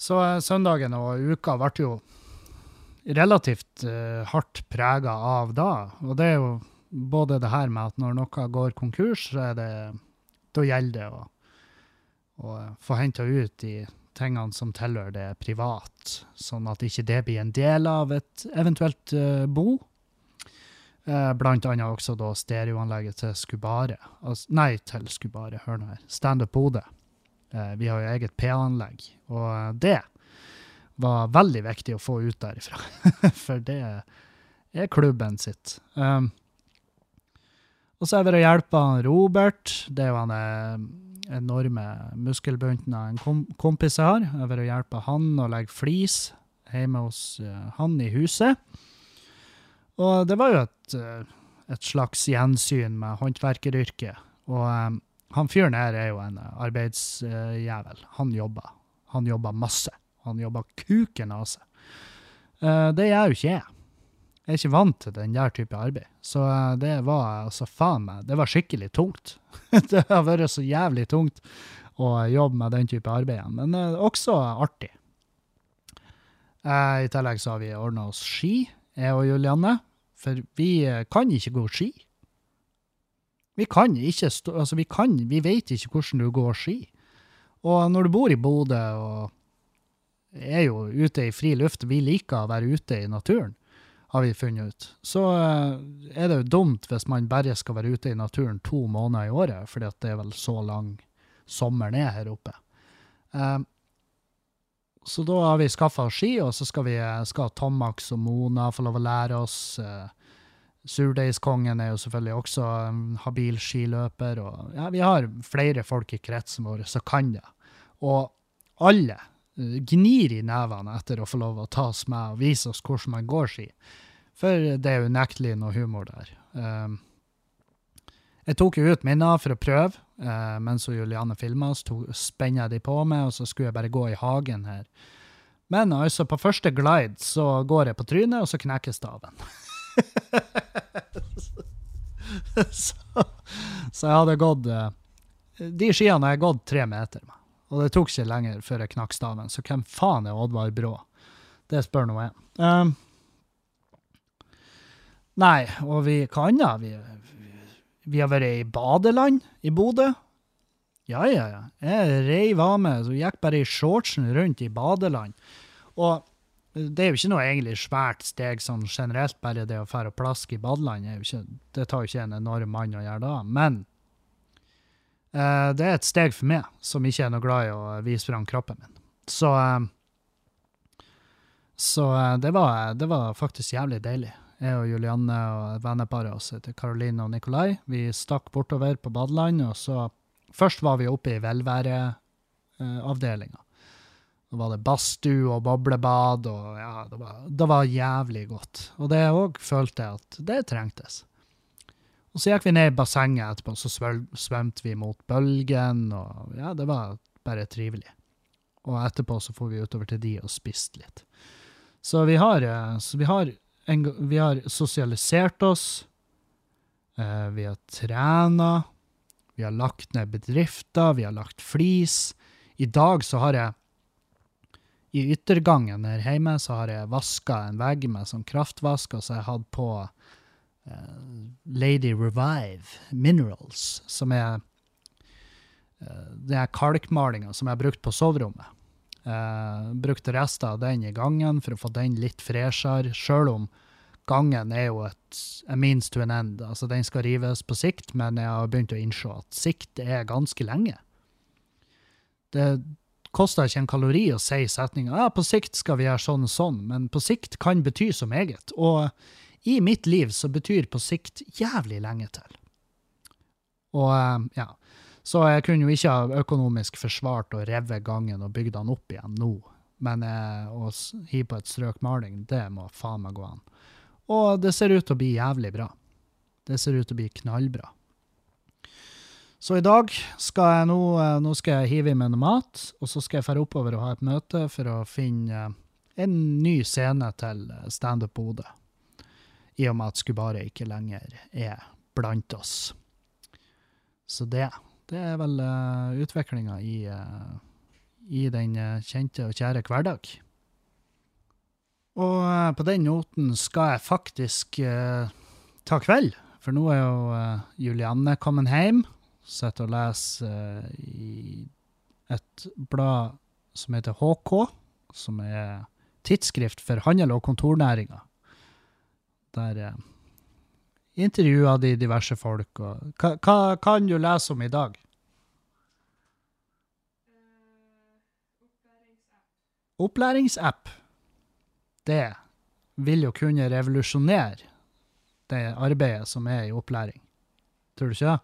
Så eh, søndagen og uka ble jo relativt uh, hardt prega av da. Og det er jo både det her med at når noe går konkurs, så er det Da gjelder det å, å få henta ut de tingene som tilhører det privat, sånn at ikke det blir en del av et eventuelt uh, bo. Eh, blant annet også da stereoanlegget til Skubare. Altså, nei, til Skubare, hør nå her. Standup Bodø. Eh, vi har jo eget PA-anlegg, og det var veldig viktig å få ut derifra. For det er klubben sitt. Um, og så har jeg vært og hjulpet Robert. Det er jo han eh, enorme muskelbunten av en kom kompis jeg har. Jeg har vært og hjulpet han å legge flis hjemme hos eh, han i huset. Og det var jo et, eh, et slags gjensyn med håndverkeryrket. Og han fyren her er jo en arbeidsjævel. Han jobber. Han jobber masse. Han jobber kuken av seg. Det gjør jo ikke jeg. Jeg er ikke vant til den der type arbeid. Så eh, det var altså faen meg Det var skikkelig tungt. det har vært så jævlig tungt å jobbe med den type arbeid igjen, men eh, også artig. Eh, I tillegg så har vi ordna oss ski, jeg og Julianne. For vi kan ikke gå ski. Vi kan ikke stå Altså, vi kan Vi vet ikke hvordan du går ski. Og når du bor i Bodø og er jo ute i fri luft, vi liker å være ute i naturen, har vi funnet ut, så eh, er det jo dumt hvis man bare skal være ute i naturen to måneder i året, fordi at det er vel så lang sommeren er her oppe. Eh, så da har vi skaffa oss ski, og så skal, vi, eh, skal Tomax og Mona få lov å lære oss. Surdeigskongen er jo selvfølgelig også en habil skiløper. Og ja, vi har flere folk i kretsen vår som kan det. Og alle gnir i nevene etter å få lov å ta oss med og vise oss hvordan man går ski. For det er unektelig noe humor der. Um, jeg tok jo ut minner for å prøve, uh, mens Juliane filma, så spenner jeg de på meg, og så skulle jeg bare gå i hagen her. Men altså, på første glide så går jeg på trynet, og så knekker staven. så, så, jeg hadde gått uh, De skiene har jeg gått tre meter med. Og det tok ikke lenger før jeg knakk staven, så hvem faen er Oddvar Brå? Det spør nå jeg. Um, nei, og vi kan da. Vi, vi har vært i badeland i Bodø. Ja, ja, ja. Jeg reiv av meg, så gikk bare i shortsen rundt i badeland. Og det er jo ikke noe egentlig svært steg sånn generelt, bare det å fære og plaske i badeland. det tar jo ikke en enorm mann å gjøre da. Men det er et steg for meg, som ikke er noe glad i å vise fram kroppen min. Så, eh, så eh, det, var, det, var, faktisk jævlig deilig. Jeg og Julianne og venneparet oss heter Karoline og Nikolai. Vi stakk bortover på badeland, og så Først var vi oppe i velværeavdelinga. Da var det badstue og boblebad, og ja, det var, det var jævlig godt. Og det òg følte jeg at det trengtes. Og så gikk vi ned i bassenget etterpå, og så svømte vi mot bølgen, og ja, det var bare trivelig. Og etterpå så får vi utover til de og spist litt. Så vi har, eh, så vi har, en, vi har sosialisert oss. Eh, vi har trena. Vi har lagt ned bedrifter. Vi har lagt flis. I dag så har jeg i yttergangen her hjemme så har jeg vaska en vegg med sånn kraftvask, og så har jeg hatt på Lady Revive Minerals, som er uh, det er kalkmalinga som jeg brukte brukt på soverommet. Uh, brukte rester av den i gangen for å få den litt freshere, sjøl om gangen er jo et a means to an end. Altså, den skal rives på sikt, men jeg har begynt å innse at sikt er ganske lenge. Det, koster ikke en kalori å si setninga ja, på sikt skal vi gjøre sånn og sånn, men på sikt kan bety så meget. Og i mitt liv så betyr på sikt jævlig lenge til. Og eh, ja, så jeg kunne jo ikke ha økonomisk forsvart å reve gangen og bygd den opp igjen nå. Men eh, å hive på et strøk maling, det må faen meg gå an. Og det ser ut til å bli jævlig bra. Det ser ut til å bli knallbra. Så i dag skal jeg nå, eh, nå skal jeg hive i meg noe mat, og så skal jeg dra oppover og ha et møte for å finne en ny scene til Standup Bodø. I og med at Skubare ikke lenger er blant oss. Så det, det er vel uh, utviklinga i, uh, i den kjente og kjære hverdag. Og uh, på den noten skal jeg faktisk ta kveld, for nå er jo Julianne kommet hjem sitter og leser uh, i et blad som heter HK, som er tidsskrift for handel- og kontornæringa. Der eh, intervjua de diverse folk. Og, hva, hva kan du lese om i dag? Opplæringsapp. Det vil jo kunne revolusjonere det arbeidet som er i opplæring. Tror du ikke det?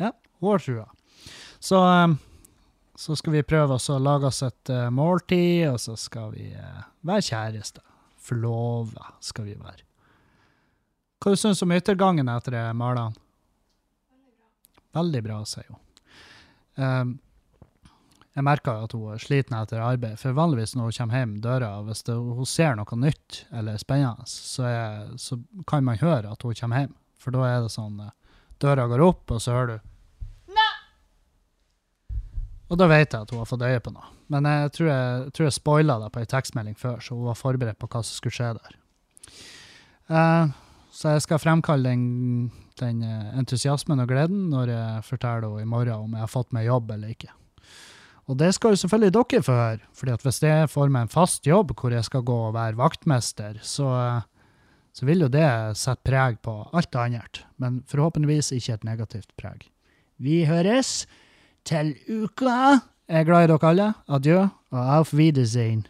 Ja, hun har trua. så skal vi prøve oss å lage oss et uh, måltid, og så skal vi være kjærester. Forlova skal vi være. Hva syns du om yttergangen etter det, Marlan? Veldig bra, sier hun. Um, jeg merker at hun er sliten etter arbeid, for vanligvis når hun kommer hjem døra, hvis det, hun ser noe nytt eller spennende, så, er, så, kan man høre at hun kommer hjem. For da er det sånn uh, Døra går opp, og så hører du og da vet jeg at hun har fått øye på noe. Men jeg tror jeg, tror jeg spoila det på ei tekstmelding før, så hun var forberedt på hva som skulle skje der. Uh, så jeg skal fremkalle den, den, eh, entusiasmen og gleden når jeg forteller henne i morgen om jeg har fått meg jobb eller ikke. Og det skal jo selvfølgelig dere få høre, fordi hvis jeg får meg en fast jobb hvor jeg skal gå og være vaktmester, så, så vil jo det sette preg på alt annet. Men forhåpentligvis ikke et negativt preg. Vi høres! til uka. Jeg er glad i dere alle. Adjø og auf Wiedersehen.